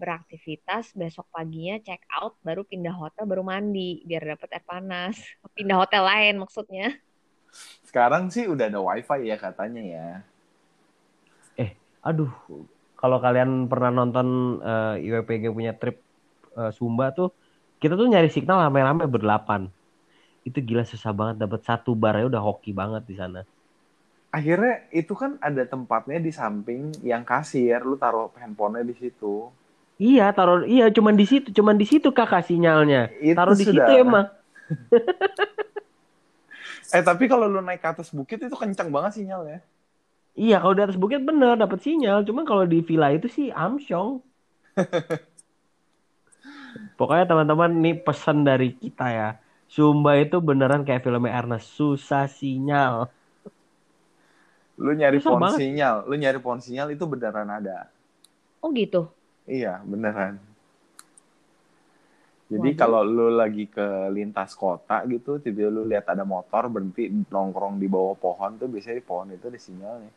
B: beraktivitas, besok paginya check out, baru pindah hotel, baru mandi biar dapat air panas. Pindah hotel lain maksudnya.
C: Sekarang sih udah ada wifi ya katanya ya
A: Aduh, kalau kalian pernah nonton eh, UPG punya trip eh, Sumba tuh, kita tuh nyari signal rame-rame berdelapan. Itu gila susah banget dapat satu bar ya udah hoki banget di sana.
C: akhirnya itu kan ada tempatnya di samping yang kasir lu taruh handphonenya di situ
A: Iya, taruh iya cuman di situ, cuman di situ kakak sinyalnya.
C: itu
A: Taruh di situ emang.
C: eh tapi kalau lu naik ke atas bukit itu kencang banget sinyalnya
A: Iya, kalau di atas bukit bener dapat sinyal, cuman kalau di villa itu sih amsyong. Pokoknya teman-teman nih pesan dari kita ya. Sumba itu beneran kayak filmnya Ernest, susah sinyal.
C: lu nyari
A: Susah
C: pohon
A: banget.
C: sinyal lu nyari pohon sinyal itu beneran ada
B: Oh gitu.
C: iya beneran Jadi kalau lu lagi ke lintas kota gitu, tiba-tiba lu lihat ada motor berhenti nongkrong di bawah pohon tuh biasanya di pohon itu ada sinyalnya.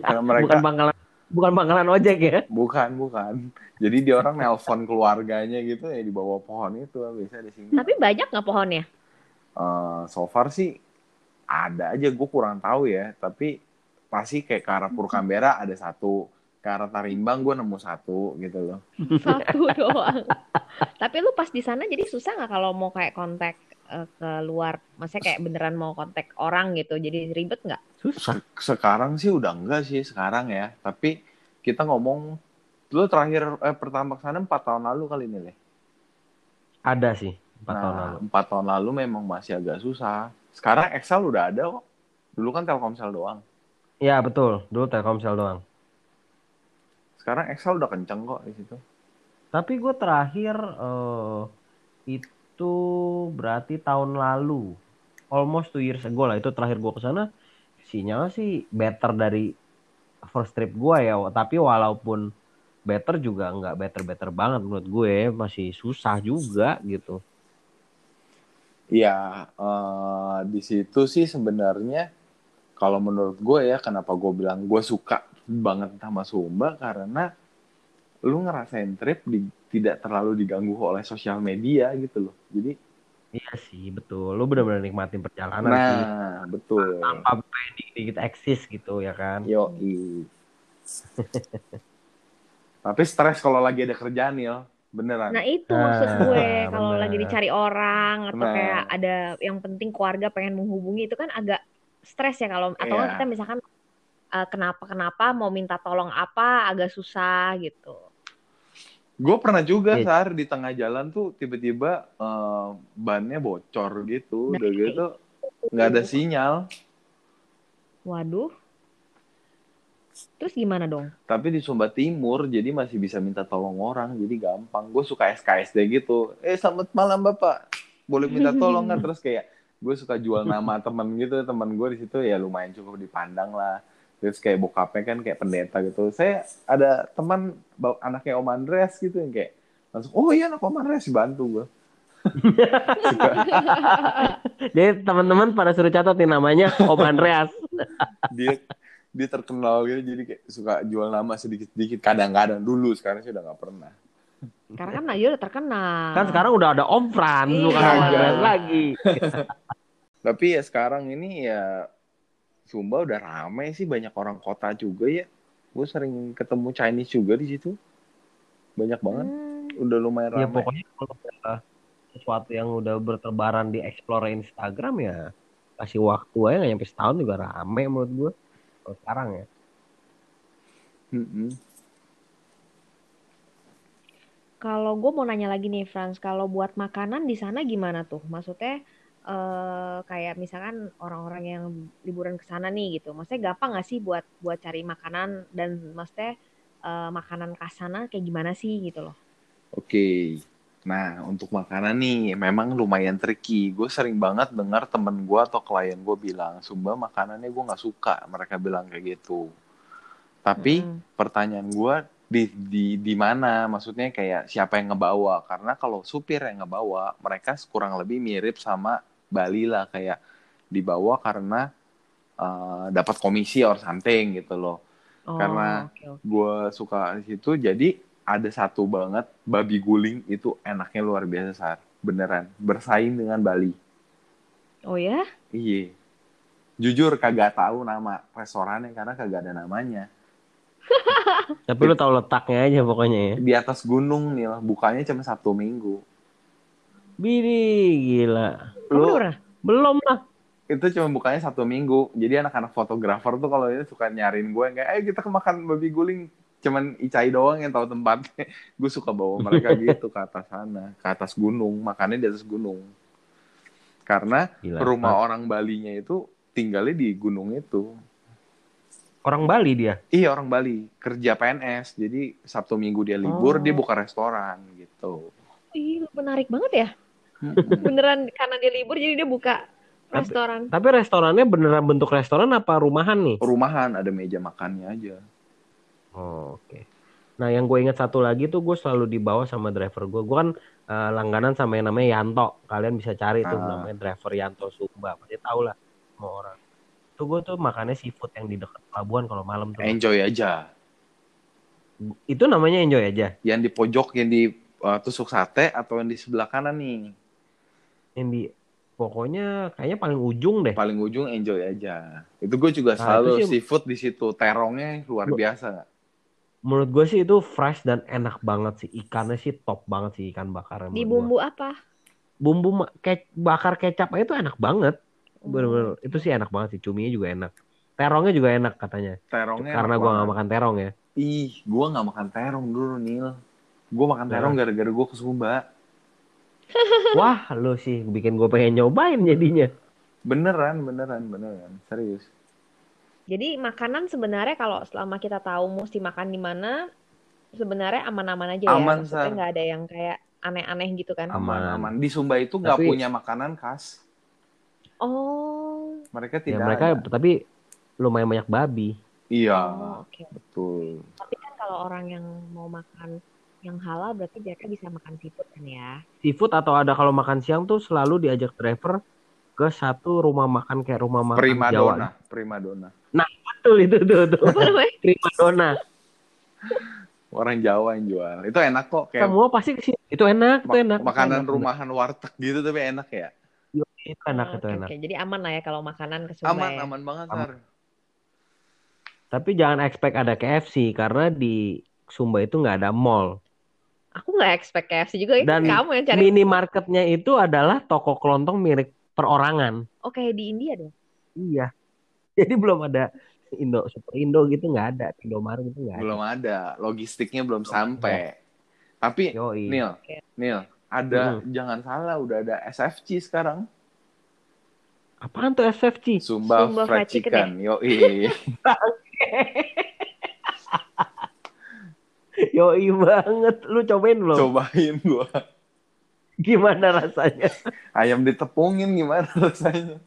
C: Karena mereka
A: Bukan pangkalan bukan pangkalan ojek ya.
C: bukan bukan. Jadi dia orang nelpon keluarganya gitu ya di bawah pohon itu biasanya ada sinyal.
B: Tapi banyak nggak pohonnya?
C: Eh, so far sih ada aja gue kurang tahu ya, tapi pasti kayak ke arah Purkambera ada satu, ke arah Tarimbang gue nemu satu gitu loh.
B: Satu doang. Tapi lu pas di sana jadi susah nggak kalau mau kayak kontak eh, ke luar? Maksudnya kayak beneran mau kontak orang gitu. Jadi ribet nggak?
A: Susah.
C: Sekarang sih udah enggak sih sekarang ya, tapi kita ngomong lu terakhir eh, pertama ke sana empat tahun lalu kali ini leh.
A: Ada sih empat
C: Nah,
A: tahun lalu.
C: empat tahun lalu memang masih agak susah. Sekarang Excel udah ada kok. Dulu kan Telkomsel doang.
A: Ya betul. Dulu Telkomsel doang.
C: Sekarang Excel udah kenceng kok di situ.
A: Tapi gue terakhir eh, itu berarti tahun lalu, almost two years ago lah itu terakhir gue ke sana. Sinyal sih better dari first trip gue ya. Tapi walaupun better juga nggak better better banget menurut gue masih susah juga gitu.
C: Ya, eh, di situ sih sebenarnya kalau menurut gue ya kenapa gue bilang gue suka banget sama Sumba karena lu ngerasain trip di- tidak terlalu diganggu oleh sosial media gitu loh. Jadi,
A: Iya sih betul. Lu benar-benar nikmatin perjalanan sih.
C: nah betul.
A: Tanpa dikit eksis gitu ya kan.
C: Yoi. Tapi stres kalau lagi ada kerjaan ya, beneran.
B: Nah itu
A: Ah,
B: maksud gue kalau lagi dicari orang atau
C: Nah.
B: kayak ada yang penting keluarga pengen menghubungi itu kan agak stres ya kalau atau
C: Iya.
B: kita misalkan eh, kenapa kenapa mau minta tolong apa agak susah gitu.
C: Gue pernah juga
A: Iya.
C: sar di tengah jalan tuh tiba-tiba eh, bannya bocor gitu,
B: Nah,
C: udah gitu nggak ada sinyal.
B: Waduh. Terus gimana dong?
C: Tapi di Sumba Timur jadi masih bisa minta tolong orang, jadi gampang. Gue suka SKSD gitu. Eh selamat malam bapak, boleh minta tolong nggak? Terus kayak gue suka jual nama temen gitu, temen gue di situ ya lumayan cukup dipandang lah. Terus kayak bokapnya kan kayak pendeta gitu. Saya ada teman bawa anaknya Om Andreas gitu yang kayak langsung, oh iya anak Om Andreas bantu gue.
A: Jadi teman-teman pada suruh catat nih namanya Om Andreas.
C: dia dia terkenal gitu jadi kayak suka jual nama sedikit-sedikit kadang-kadang dulu sekarang sih udah nggak pernah
B: Karena kan Nadia udah terkenal.
A: Kan sekarang udah ada Om Fran,
B: Iya.
A: bukan Om
C: Kagak.
A: Andreas lagi.
C: tapi ya sekarang ini ya Sumba udah rame sih banyak orang kota juga ya gue sering ketemu Chinese juga di situ banyak banget
B: Hmm,
C: udah lumayan
A: Ya
C: rame
A: pokoknya kalau ada sesuatu yang udah berterbaran di explore Instagram ya kasih waktu aja nggak nyampe setahun juga rame menurut gue. Kalau sekarang ya.
C: Mm-mm.
B: Kalau gue mau nanya lagi nih, Franz, kalau buat makanan di sana gimana tuh? Maksudnya eh, kayak misalkan orang-orang yang liburan ke sana nih gitu, maksudnya gampang nggak sih buat buat cari makanan dan maksudnya eh, makanan khas sana kayak gimana sih gitu loh?
C: Oke, nah untuk makanan nih memang lumayan tricky. Gue sering banget dengar temen gue atau klien gue bilang, Sumba makanannya gue nggak suka. Mereka bilang kayak gitu. Tapi
B: Mm-mm.
C: pertanyaan gue di di di mana? Maksudnya kayak siapa yang ngebawa? Karena kalau supir yang ngebawa, mereka kurang lebih mirip sama Bali lah kayak dibawa karena eh, dapat komisi or something gitu loh.
B: Oh,
C: Karena-
B: oke, oke.
C: gue suka di situ jadi ada satu banget babi guling itu enaknya luar biasa sar beneran bersaing dengan Bali
B: Oh ya?
C: iya jujur kagak tahu nama restorannya karena kagak ada namanya
A: Tapi lu tahu letaknya aja pokoknya ya.
C: di atas gunung nih lah bukanya cuma Sabtu Minggu
A: Bidi gila.
B: Udah
C: lu
B: pernah?
A: Belum lah.
C: itu cuma bukanya Sabtu Minggu jadi anak-anak fotografer tuh kalau ini suka nyariin gue kayak ayo kita ke makan babi guling cuman Icai doang yang tahu tempatnya gue suka bawa mereka gitu ke atas sana ke atas gunung makannya di atas gunung karena
A: Gila.
C: rumah orang Balinya itu tinggalnya di gunung itu.
A: Orang Bali dia.
C: Iya orang Bali kerja PNS, jadi Sabtu Minggu dia libur,
A: Oh.
C: dia buka restoran gitu.
B: Ih, menarik banget ya. Beneran karena dia libur jadi dia buka
A: Tapi-
B: restoran.
A: Tapi restorannya beneran bentuk restoran apa rumahan nih?
C: Rumahan ada meja makannya aja.
A: Oh, oke. Nah, yang gue inget satu lagi tuh gue selalu dibawa sama driver gue. Gue kan eh, langganan sama yang namanya Yanto. Kalian bisa cari tuh
C: Ah.
A: namanya driver Yanto Sumba. Pasti tahu lah semua orang. Tuh gue tuh makannya seafood yang di dekat pelabuhan kalau malam tuh.
C: Enjoy aja.
A: Itu namanya enjoy aja.
C: Yang di pojok yang di uh, tusuk sate atau yang di sebelah kanan nih.
A: Yang di pokoknya kayaknya paling ujung deh.
C: Paling ujung enjoy aja. Itu gue juga
A: Nah,
C: selalu
A: sih-
C: seafood di situ. Terongnya luar
A: Gua-
C: biasa.
A: Menurut gue sih itu fresh dan enak banget sih. Ikannya sih top banget sih ikan bakar.
B: Di
A: menurut gua.
B: bumbu apa?
A: Bumbu ke- bakar kecap itu enak banget.
B: Oh.
A: Bener-bener. Itu sih enak banget sih. Cuminya juga enak. Terongnya juga enak katanya.
C: Terongnya
A: Karena gue
C: banget.
A: gak makan terong ya.
C: Ih, gue gak makan terong dulu, Nil. Gue makan
A: Nah.
C: terong gara-gara gue ke Sumba.
A: Wah, lu sih bikin gue pengen nyobain jadinya.
C: Beneran, beneran, beneran. Serius.
B: Jadi makanan sebenarnya kalau selama kita tahu mesti makan di mana, sebenarnya aman-aman aja ya.
C: Aman,
B: Maksudnya
C: Sar.
B: nggak ada yang kayak aneh-aneh gitu kan.
A: Aman.
C: Aman, aman. Di Sumba itu gak
A: Tapi-
C: punya makanan khas.
B: Oh,
C: Mereka
A: Ya
C: tidak
A: mereka
C: ada.
A: tapi lumayan banyak babi.
C: Iya,
B: oh, oke.
C: betul.
B: Tapi kan kalau orang yang mau makan yang halal berarti mereka bisa makan seafood kan ya.
A: Seafood atau ada kalau makan siang tuh selalu diajak driver ke satu rumah makan kayak rumah makan
C: Prima
A: Jawa.
C: dona, prima dona.
A: Betul itu tuh, tuh. Prima dona.
C: Orang Jawa yang jual. Itu enak kok kayak
A: Semua pasti ke situ. Itu enak, itu enak.
C: makanan
A: enak.
C: rumahan warteg gitu tapi enak ya.
A: Itu enak,
B: Oh,
A: itu enak.
B: oke. Jadi aman lah ya kalau makanan ke Sumba
C: Aman,
B: ya.
C: aman banget,
A: Aman.
C: Sar.
A: Tapi jangan expect ada KFC karena di Sumba itu nggak ada mall.
B: Aku nggak expect KFC juga, itu
A: Dan
B: kamu yang cari.
A: Minimarketnya itu adalah toko kelontong milik perorangan.
B: Oh kayak di India dong.
A: Iya. Jadi belum ada Indo Super Indo gitu nggak ada. Indomaret gitu nggak ada.
C: Belum ada, logistiknya belum sampai. Tapi
A: Yoi.
C: Nil,
B: Oke.
C: Nil, ada
A: Mm.
C: jangan salah udah ada SFC sekarang.
A: Apaan tuh SFC?
C: Sumba,
B: Sumba
C: Fried
B: Fried Chicken
C: Chicken. Yoi.
A: Yoi banget. Lu cobain belum?
C: Cobain gua.
A: Gimana rasanya?
C: Ayam ditepungin gimana rasanya?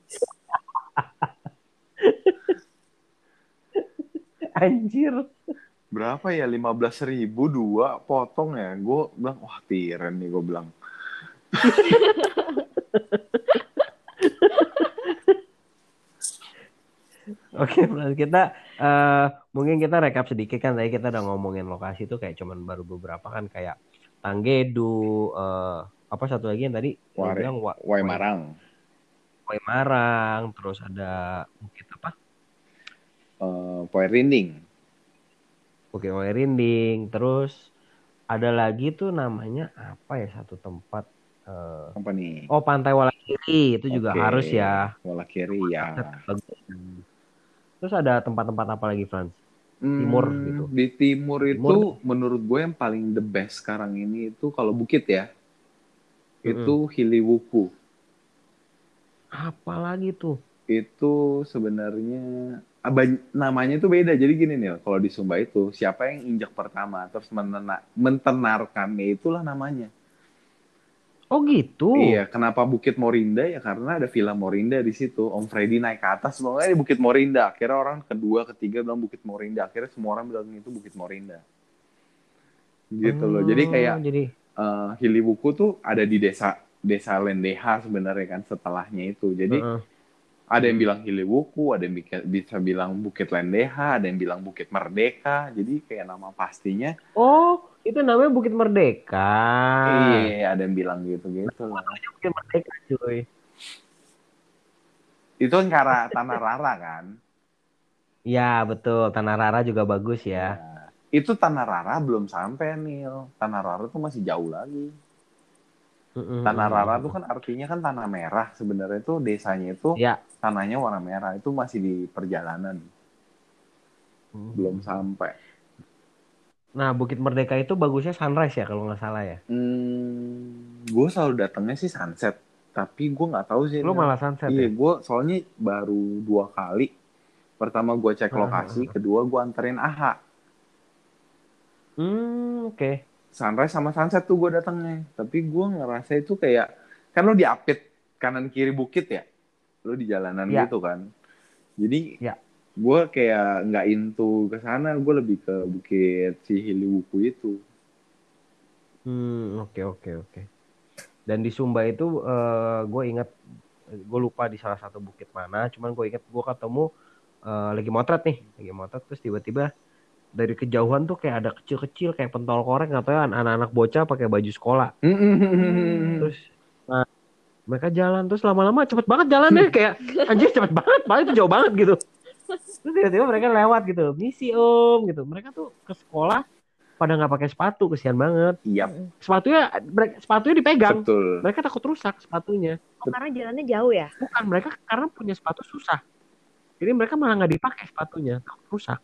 A: Anjir.
C: Berapa ya? 15 ribu dua potong ya. Gue bilang, wah tiren nih gue bilang.
A: Oke, Bro. kita eh, mungkin kita rekap sedikit kan tadi kita udah ngomongin lokasi tuh kayak cuman baru beberapa kan kayak Tanggedu, eh, apa satu lagi yang tadi lu
C: Ware-
A: bilang Wa-
C: Wai Marang.
A: Wai Marang, terus ada Bukit apa?
C: Eh, Poe Rinding.
A: Bukit Wai Rinding, terus ada lagi tuh namanya apa ya satu tempat eh,
C: Apa nih?
A: oh Pantai Walakiri itu juga
C: Oke.
A: harus ya.
C: Wala kiri ya.
A: Bagus. Terus ada tempat-tempat apa lagi, Frans? Timur
C: Hmm,
A: gitu.
C: Di timur itu
A: Timur.
C: menurut gue yang paling the best sekarang ini itu kalau bukit ya.
A: Mm-mm.
C: Itu Hiliwuku.
A: Apa lagi tuh?
C: Itu sebenarnya abang, namanya itu beda. Jadi gini nih, kalau di Sumba itu siapa yang injak pertama terus mentenarkannya itulah namanya.
A: Oh gitu.
C: Iya, kenapa Bukit Morinda ya karena ada Villa Morinda di situ. Om Freddy naik ke atas, pokoknya di Bukit Morinda. Akhirnya orang kedua, ketiga bilang Bukit Morinda. Akhirnya semua orang bilang itu Bukit Morinda. Gitu loh. Jadi
A: Oh,
C: kayak
A: jadi
C: eh Hilibuku tuh ada di desa desa Lendeha sebenarnya kan setelahnya itu. Jadi
A: Heeh.
C: ada yang bilang Hilibuku, ada yang bisa bilang Bukit Lendeha, ada yang bilang Bukit Merdeka. Jadi kayak nama pastinya.
A: Oh, itu namanya Bukit Merdeka.
C: Iya, ada yang bilang gitu-gitu lah.
A: Bukit Merdeka, cuy.
C: Itu kan karena Tanah Rara kan.
A: Ya, betul. Tanah Rara juga bagus ya.
C: Nah, itu Tanah Rara belum sampai Nil. Tanah Rara tuh masih jauh lagi. Tanah Rara tuh kan artinya kan tanah merah. Sebenarnya itu desanya itu
A: Ya.
C: tanahnya warna merah. Itu masih di perjalanan. Belum sampai.
A: Nah, Bukit Merdeka itu bagusnya sunrise ya kalau nggak salah ya.
C: Hmm, gue selalu datangnya sih sunset. Tapi gue nggak tahu sih.
A: Lu malah sunset
C: Iya,
A: ya?
C: gue soalnya baru dua kali. Pertama gue cek
A: Ah,
C: lokasi, kedua gue anterin AHA.
A: Hmm, oke.
C: Sunrise sama sunset tuh gue datangnya. Tapi gue ngerasa itu kayak, kan lo diapit kanan kiri bukit ya? Lo di jalanan
A: Ya.
C: gitu kan? Jadi
A: Ya.
C: Gue kayak nggak into ke sana gue lebih ke bukit si Hiliwuku itu
A: Hmm, oke oke oke. Dan di Sumba itu eh, gue ingat gue lupa di salah satu bukit mana, cuman gue ingat gue ketemu eh, lagi motret nih, lagi motret terus tiba-tiba dari kejauhan tuh kayak ada kecil-kecil kayak pentol korek atau ya anak-anak bocah pakai baju sekolah. Terus nah, mereka jalan terus lama-lama cepet banget jalannya kayak anjir cepet banget, paling itu jauh banget gitu. Terus tiba-tiba mereka lewat gitu, misi om gitu. Mereka tuh ke sekolah pada nggak pakai sepatu, kesian banget.
C: Iya,
A: Sepatunya mereka sepatunya dipegang.
C: betul.
A: Mereka takut rusak sepatunya.
B: Oh, karena jalannya jauh ya?
A: Bukan mereka karena punya sepatu susah. Jadi mereka malah nggak dipakai sepatunya, takut rusak.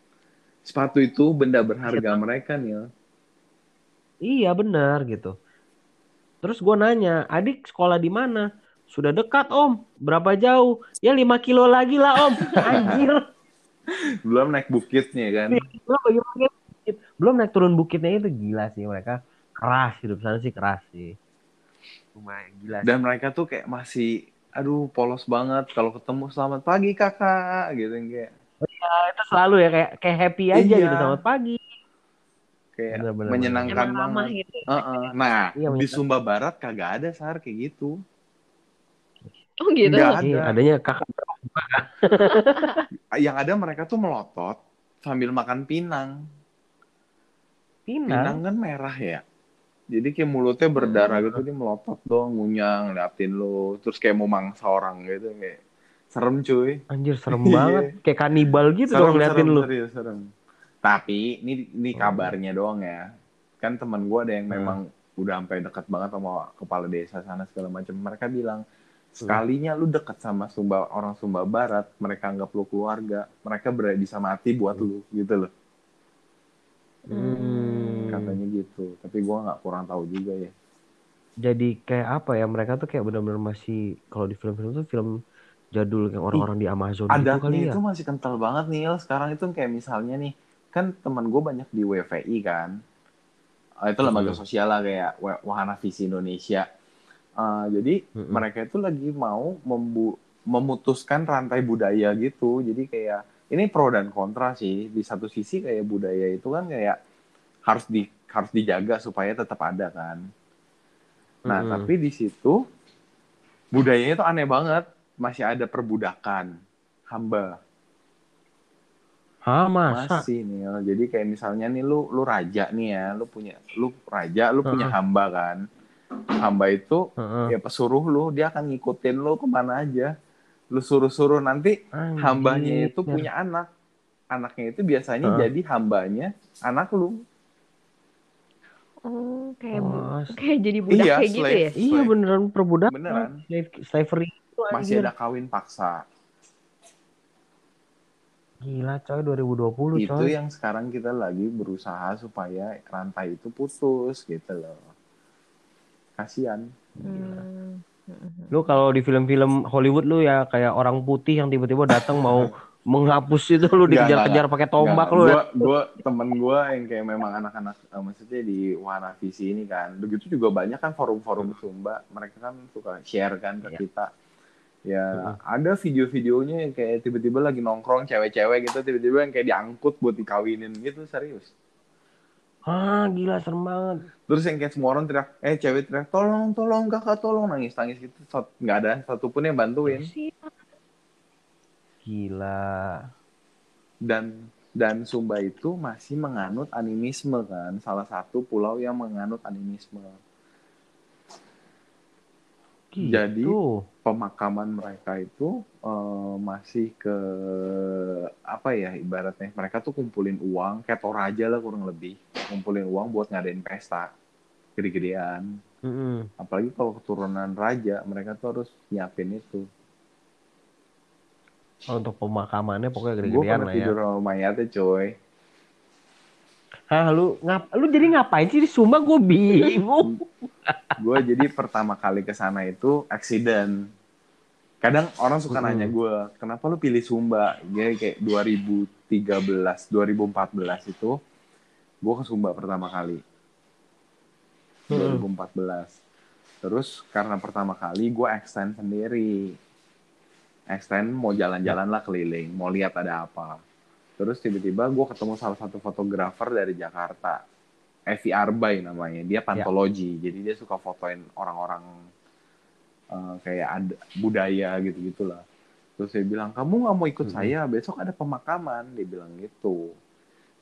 C: Sepatu itu benda berharga mereka nih.
A: Iya benar gitu. Terus gue nanya, adik sekolah di mana? Sudah dekat om. Berapa jauh? Ya 5 kilo lagi lah om. Anjir.
C: Belum naik bukitnya kan.
A: Belum bagi bukit. Belum naik turun bukitnya itu gila sih mereka. Keras hidup sana sih keras sih. Lumayan gila. sih.
C: Dan mereka tuh kayak masih, aduh polos banget. Kalau ketemu selamat pagi kakak, gitu kayak
A: itu selalu ya kayak kayak happy aja
C: Iya.
A: gitu selamat pagi.
C: kayak
A: Bener-bener.
C: menyenangkan
B: Emang ramah
C: banget.
B: gitu.
C: Heeh. Nah,
A: Iya,
C: di
A: menyenangkan.
C: Sumba Barat kagak ada sar kayak gitu.
B: Oh gitu.
C: Nggak ada.
A: Iya, adanya kakak
C: Yang ada mereka tuh melotot sambil makan pinang.
A: pinang.
C: Pinang kan merah ya. Jadi kayak mulutnya berdarah gitu dia melotot dong, ngunyang, liatin lo, terus kayak mau mangsa orang gitu kayak serem cuy.
A: Anjir serem
C: Iya.
A: banget. Kayak kanibal gitu
C: serem,
A: dong ngeliatin
C: serem,
A: lu.
C: serius, serem. Tapi ini ini kabarnya doang ya. Kan teman gue ada yang
A: Hmm.
C: memang udah sampai dekat banget sama kepala desa sana segala macam. Mereka bilang sekalinya lu dekat sama Sumba orang Sumba Barat, mereka anggap lu keluarga, mereka berani bisa mati buat lu gitu loh.
A: Hmm.
C: Katanya gitu. Tapi gue nggak kurang tahu juga ya.
A: Jadi kayak apa ya mereka tuh kayak benar-benar masih kalau di film-film tuh film jadul yang orang-orang di Amazon gitu kali ya.
C: itu masih kental banget nih. Sekarang itu kayak misalnya nih, kan teman gue banyak di WVI kan. Eh, itu lembaga
A: Hmm.
C: sosial lah kayak Wa- Wahana Visi Indonesia. Eh, jadi
A: Mm-mm.
C: mereka itu lagi mau membu- memutuskan rantai budaya gitu. Jadi kayak ini pro dan kontra sih. Di satu sisi kayak budaya itu kan kayak harus di harus dijaga supaya tetap ada kan. Nah,
A: Mm-mm.
C: tapi di situ budayanya itu aneh banget. Masih ada perbudakan hamba.
A: Hah masa?
C: Masih nih. Jadi kayak misalnya nih lu lu raja nih ya, lu punya lu raja, lu punya
A: Heeh.
C: hamba kan. Hamba itu
A: Heeh.
C: ya pesuruh lu, dia akan ngikutin lu ke mana aja. Lu suruh-suruh nanti
A: Anjir.
C: hambanya itu punya anak. Anaknya itu biasanya
A: Heeh.
C: jadi hambanya anak lu.
B: Oh, kayak bu-
A: Oh,
B: kayak jadi budak
C: Iya,
B: kayak gitu
C: slave.
B: ya?
A: Iya beneran perbudakan.
C: Beneran.
A: Slave, slavery itu
C: Masih ada kawin paksa.
A: Gila coy 2020
C: Itu
A: coy.
C: yang sekarang kita lagi berusaha supaya rantai itu putus gitu loh. Kasian.
B: Hmm.
A: Lu kalau di film-film Hollywood lu ya kayak orang putih yang tiba-tiba datang mau menghapus itu lu dikejar-kejar pakai tombak lu. Ya.
C: gua, temen gue yang kayak memang anak-anak eh, maksudnya di Wahana Visi ini kan. Begitu juga banyak kan forum-forum Sumba. Mereka kan suka share kan ke
A: Iya.
C: kita. Ya ada video-videonya yang kayak tiba-tiba lagi nongkrong cewek-cewek gitu. Tiba-tiba yang kayak diangkut buat dikawinin gitu. Serius.
A: Ah gila serem banget.
C: Terus yang kayak semua orang teriak, eh cewek teriak, tolong, tolong, kakak, tolong, nangis-nangis gitu. Sat- Nggak ada satupun yang bantuin.
A: Gila.
C: Dan dan Sumba itu masih menganut animisme kan, salah satu pulau yang menganut animisme.
A: Gitu.
C: Jadi, Pemakaman mereka itu eh, masih ke apa ya ibaratnya mereka tuh kumpulin uang kayak Toraja lah kurang lebih kumpulin uang buat ngadain pesta gede-gedean
A: Mm-mm.
C: apalagi kalau keturunan raja mereka tuh harus nyiapin itu
A: Oh, untuk pemakamannya pokoknya gede-gedean lah ya.
C: tidur sama mayatnya coy
A: Hah lu ngap lu jadi ngapain sih di Sumba gue bingung.
C: gue jadi pertama kali ke sana itu accident kadang orang suka nanya gue kenapa lu pilih Sumba? Jadi kayak 2013 2014 itu gue ke Sumba pertama kali.
A: Mm-mm.
C: 2014 terus karena pertama kali gue extend sendiri. Extend mau jalan-jalan lah keliling, mau lihat ada apa. Terus tiba-tiba gue ketemu salah satu fotografer dari Jakarta, Evi Arbay namanya. Dia pantologi, jadi dia suka fotoin orang-orang uh, kayak ada budaya gitu gitulah. Terus dia bilang, kamu nggak mau ikut
A: Hmm.
C: saya, besok ada pemakaman. Dia bilang gitu.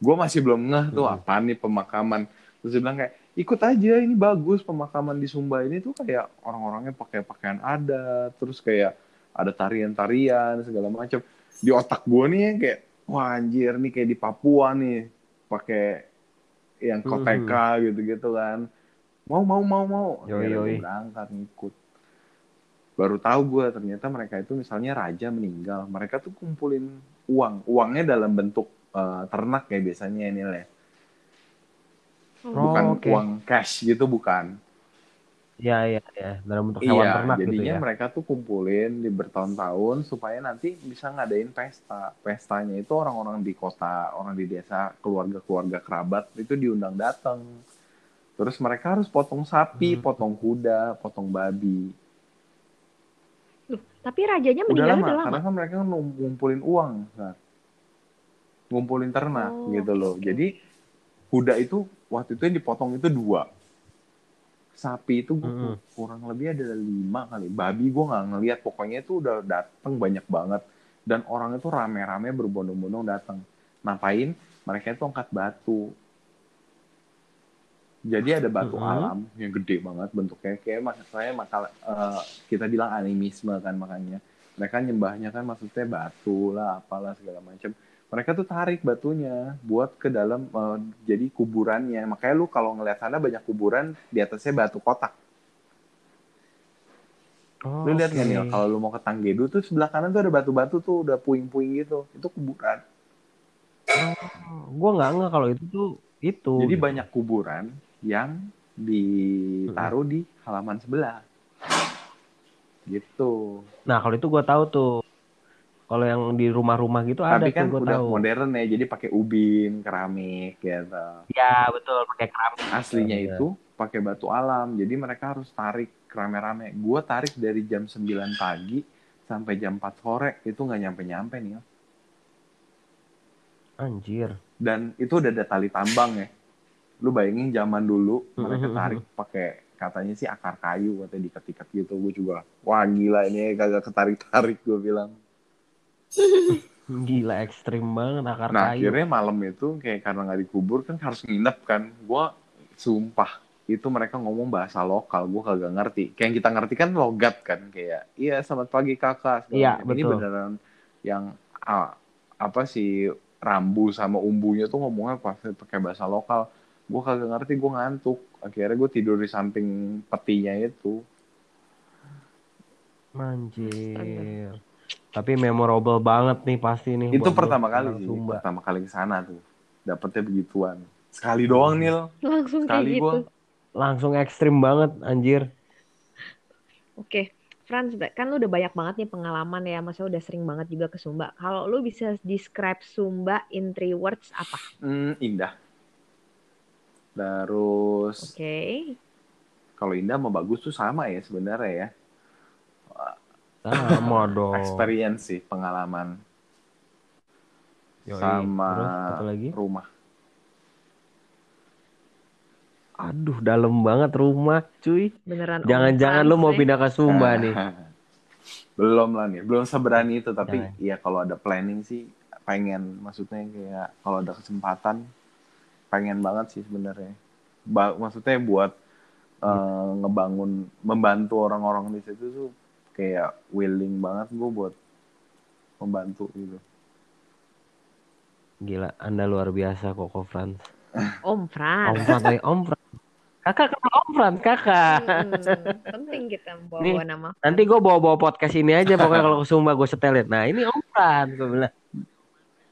C: Gue masih belum ngeh tuh
A: Hmm.
C: apa nih pemakaman. Terus dia bilang kayak, ikut aja, ini bagus pemakaman di Sumba ini tuh kayak orang-orangnya pakai pakaian adat, terus kayak ada tarian-tarian segala macam. Di otak gue nih kayak, wah anjir nih kayak di Papua nih, pakai yang
A: Hmm.
C: koteka gitu-gitu kan. Mau mau mau mau.
A: Yoi, yoi.
C: berangkat ngikut baru tahu gue ternyata mereka itu misalnya raja meninggal mereka tuh kumpulin uang uangnya dalam bentuk eh, ternak ya biasanya ini ya
A: Oh,
C: bukan
A: oke.
C: uang cash gitu bukan
A: Iya, iya, iya. Dalam bentuk hewan
C: iya
A: ternak gitu
C: jadinya
A: ya.
C: mereka tuh kumpulin di bertahun-tahun supaya nanti bisa ngadain pesta pestanya itu orang-orang di kota orang di desa keluarga-keluarga kerabat itu diundang datang terus mereka harus potong sapi
A: Hmm.
C: potong kuda potong babi
B: tapi rajanya
C: udah
B: meninggal
C: lama,
B: udah lama.
C: karena kan mereka kan ngumpulin uang Sar. ngumpulin ternak
B: Oh,
C: gitu loh. jadi kuda itu waktu itu yang dipotong itu dua. Sapi itu
A: Mm-mm.
C: kurang lebih ada lima kali. Babi gue nggak ngeliat pokoknya itu udah datang banyak banget. Dan orang itu rame-rame berbondong-bondong datang ngapain? Mereka itu angkat batu jadi ada batu
A: Mm-mm.
C: alam yang gede banget bentuknya. Kayak maksud saya makalah eh, kita bilang animisme kan makanya. Mereka nyembahnya kan maksudnya batu lah apalah segala macam. Mereka tuh tarik batunya buat ke dalam eh, jadi kuburannya. Makanya lu kalau ngeliat sana banyak kuburan di atasnya batu kotak.
A: Oh,
C: lu lihat nggak nih kalau lu mau ke Tanggedu tuh sebelah kanan tuh ada batu-batu tuh udah puing-puing gitu. Itu kuburan.
A: Oh, gua nggak nggak kalau itu tuh itu.
C: jadi
A: gitu.
C: banyak kuburan yang ditaruh di halaman sebelah gitu
A: Nah, kalau itu gua tahu tuh. Kalau yang di rumah-rumah gitu ada
C: tapi kan
A: tuh gua
C: udah
A: tahu.
C: modern ya jadi pakai ubin keramik gitu
A: Ya, betul, pakai keramik.
C: aslinya itu pakai batu alam jadi mereka harus tarik rame-rame gue tarik dari jam 9 pagi sampai jam 4 sore itu nggak nyampe-nyampe nih
A: Anjir.
C: dan itu udah ada tali tambang ya lu bayangin zaman dulu mereka
A: Mhm.
C: tarik pakai katanya sih akar kayu atau diket-iket gitu gue juga wah gila ini kagak ketarik-tarik gue bilang
A: Gila ekstrim banget akar
C: nah
A: kayu.
C: akhirnya malam itu kayak karena nggak dikubur kan harus nginep kan gue sumpah itu mereka ngomong bahasa lokal gue kagak ngerti kayak yang kita ngerti kan logat kan kayak iya selamat pagi kakak
A: Iya,
C: ini
A: betul.
C: beneran yang ah, apa sih rambu sama umbunya tuh ngomongnya pasti pakai bahasa lokal gue kagak ngerti gue ngantuk akhirnya gue tidur di samping petinya itu
A: Anjir. Tapi memorable banget nih pasti nih.
C: itu pertama kali sih
A: Sumba.
C: pertama kali ke sana tuh dapetnya begituan sekali doang Nil
B: Langsung kayak
C: sekali
B: gitu.
C: gue
A: Langsung ekstrim banget anjir.
B: Oke, Franz, kan lu udah banyak banget nih pengalaman ya, masa udah sering banget juga ke Sumba. Kalau lu bisa describe Sumba in three words apa?
C: Hmm, indah terus
B: Oke.
C: kalau indah sama bagus tuh sama ya sebenarnya ya
A: Sama dong.
C: experience sih pengalaman
A: Yoi.
C: sama
A: Terus lagi.
C: rumah
A: Aduh, dalam banget rumah, cuy.
B: Beneran
A: Jangan-jangan lu mau pindah ke Sumba nih.
C: belum lah nih belum seberani itu tapi
A: Jangan.
C: ya kalau ada planning sih pengen maksudnya kayak kalau ada kesempatan pengen banget sih sebenarnya Ba- maksudnya buat eh, ngebangun membantu orang-orang di situ tuh kayak willing banget gue buat membantu gitu
A: Gila, Anda luar biasa Koko Franz.
B: Om
A: Om
B: Franz.
A: Franz, lagi, Om Franz. Kakak kenal Om Franz, kakak.
B: Hmm, penting kita bawa nama.
A: Nanti gue bawa-bawa podcast ini aja pokoknya kalau ke Sumba gue setelin. Nah ini Om Franz, gue bilang.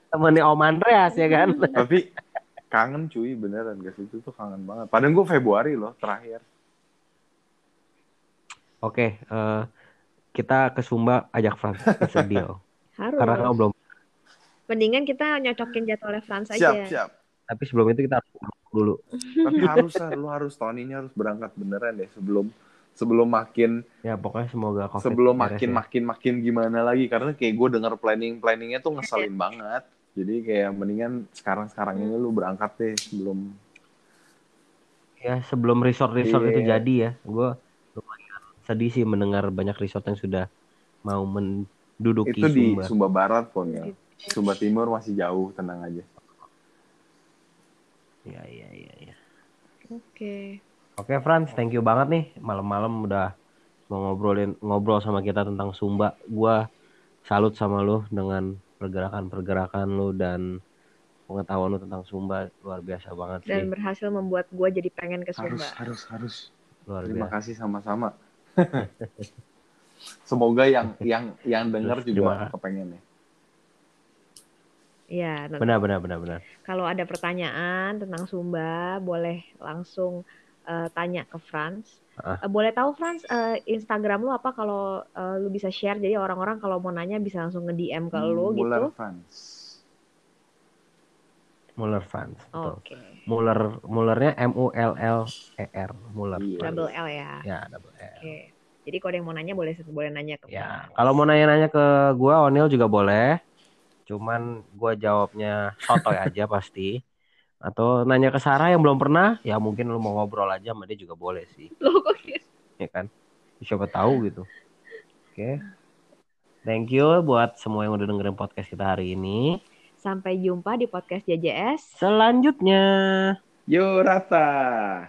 A: Temennya Om Andreas ya kan.
C: tapi kangen cuy beneran ke situ tuh kangen banget padahal gue Februari loh terakhir
A: Oke, eh, kita ke Sumba ajak deal.
B: Harus.
A: Karena kamu belum.
B: Mendingan kita nyocokin jadwalnya Franz
C: siap
B: aja.
C: siap
A: Tapi sebelum itu kita harus dulu.
C: tapi harus lu harus tahun ini harus berangkat beneran deh sebelum sebelum makin
A: Ya pokoknya semoga COVID
C: sebelum makin
A: ya.
C: makin makin gimana lagi karena kayak gue dengar planning planningnya tuh ngeselin banget jadi kayak mendingan sekarang sekarang ini lu berangkat deh sebelum
A: Ya sebelum resort-resort
C: Iya.
A: itu jadi ya, gue lumayan sedih sih mendengar banyak resort yang sudah mau menduduki
C: itu di
A: Sumba.
C: Sumba Barat pun ya Sumba Timur masih jauh tenang aja
A: Iya iya iya. iya.
B: Oke.
A: Oke Franz, thank you banget nih malam-malam udah mau ngobrolin ngobrol sama kita tentang Sumba. Gua salut sama lu dengan pergerakan-pergerakan lu dan pengetahuan lu tentang Sumba luar biasa banget sih.
B: Dan berhasil membuat gue jadi pengen ke
C: harus
B: Sumba.
C: harus harus
A: Luar
C: terima
A: biasa.
C: kasih sama-sama semoga yang yang yang dengar
A: terima
C: juga kepengen ya
B: Iya.
A: Benar benar benar benar.
B: Kalau ada pertanyaan tentang Sumba, boleh langsung eh, tanya ke Franz. Eh, boleh tahu Franz eh, Instagram lu apa kalau eh, lu bisa share jadi orang-orang kalau mau nanya bisa langsung nge-DM ke lu
C: Muller
B: gitu.
C: fans
A: Muller Franz. Betul.
B: Oke.
A: Muller Mullernya M U L L E R Muller. Franz.
B: Double L ya.
A: Ya, double L.
B: Oke. Jadi kalau ada yang mau nanya boleh boleh nanya ke
A: Ya,
B: Franz.
A: kalau mau nanya-nanya ke gua Onil juga boleh. Cuman gua jawabnya sotoy aja pasti. Atau nanya ke Sarah yang belum pernah, ya mungkin lu mau ngobrol aja sama dia juga boleh sih? Ya kan? Siapa tahu gitu. Oke. Thank you buat semua yang udah dengerin podcast kita hari ini.
B: Sampai jumpa di podcast JJS.
A: Selanjutnya.
C: Yo Rata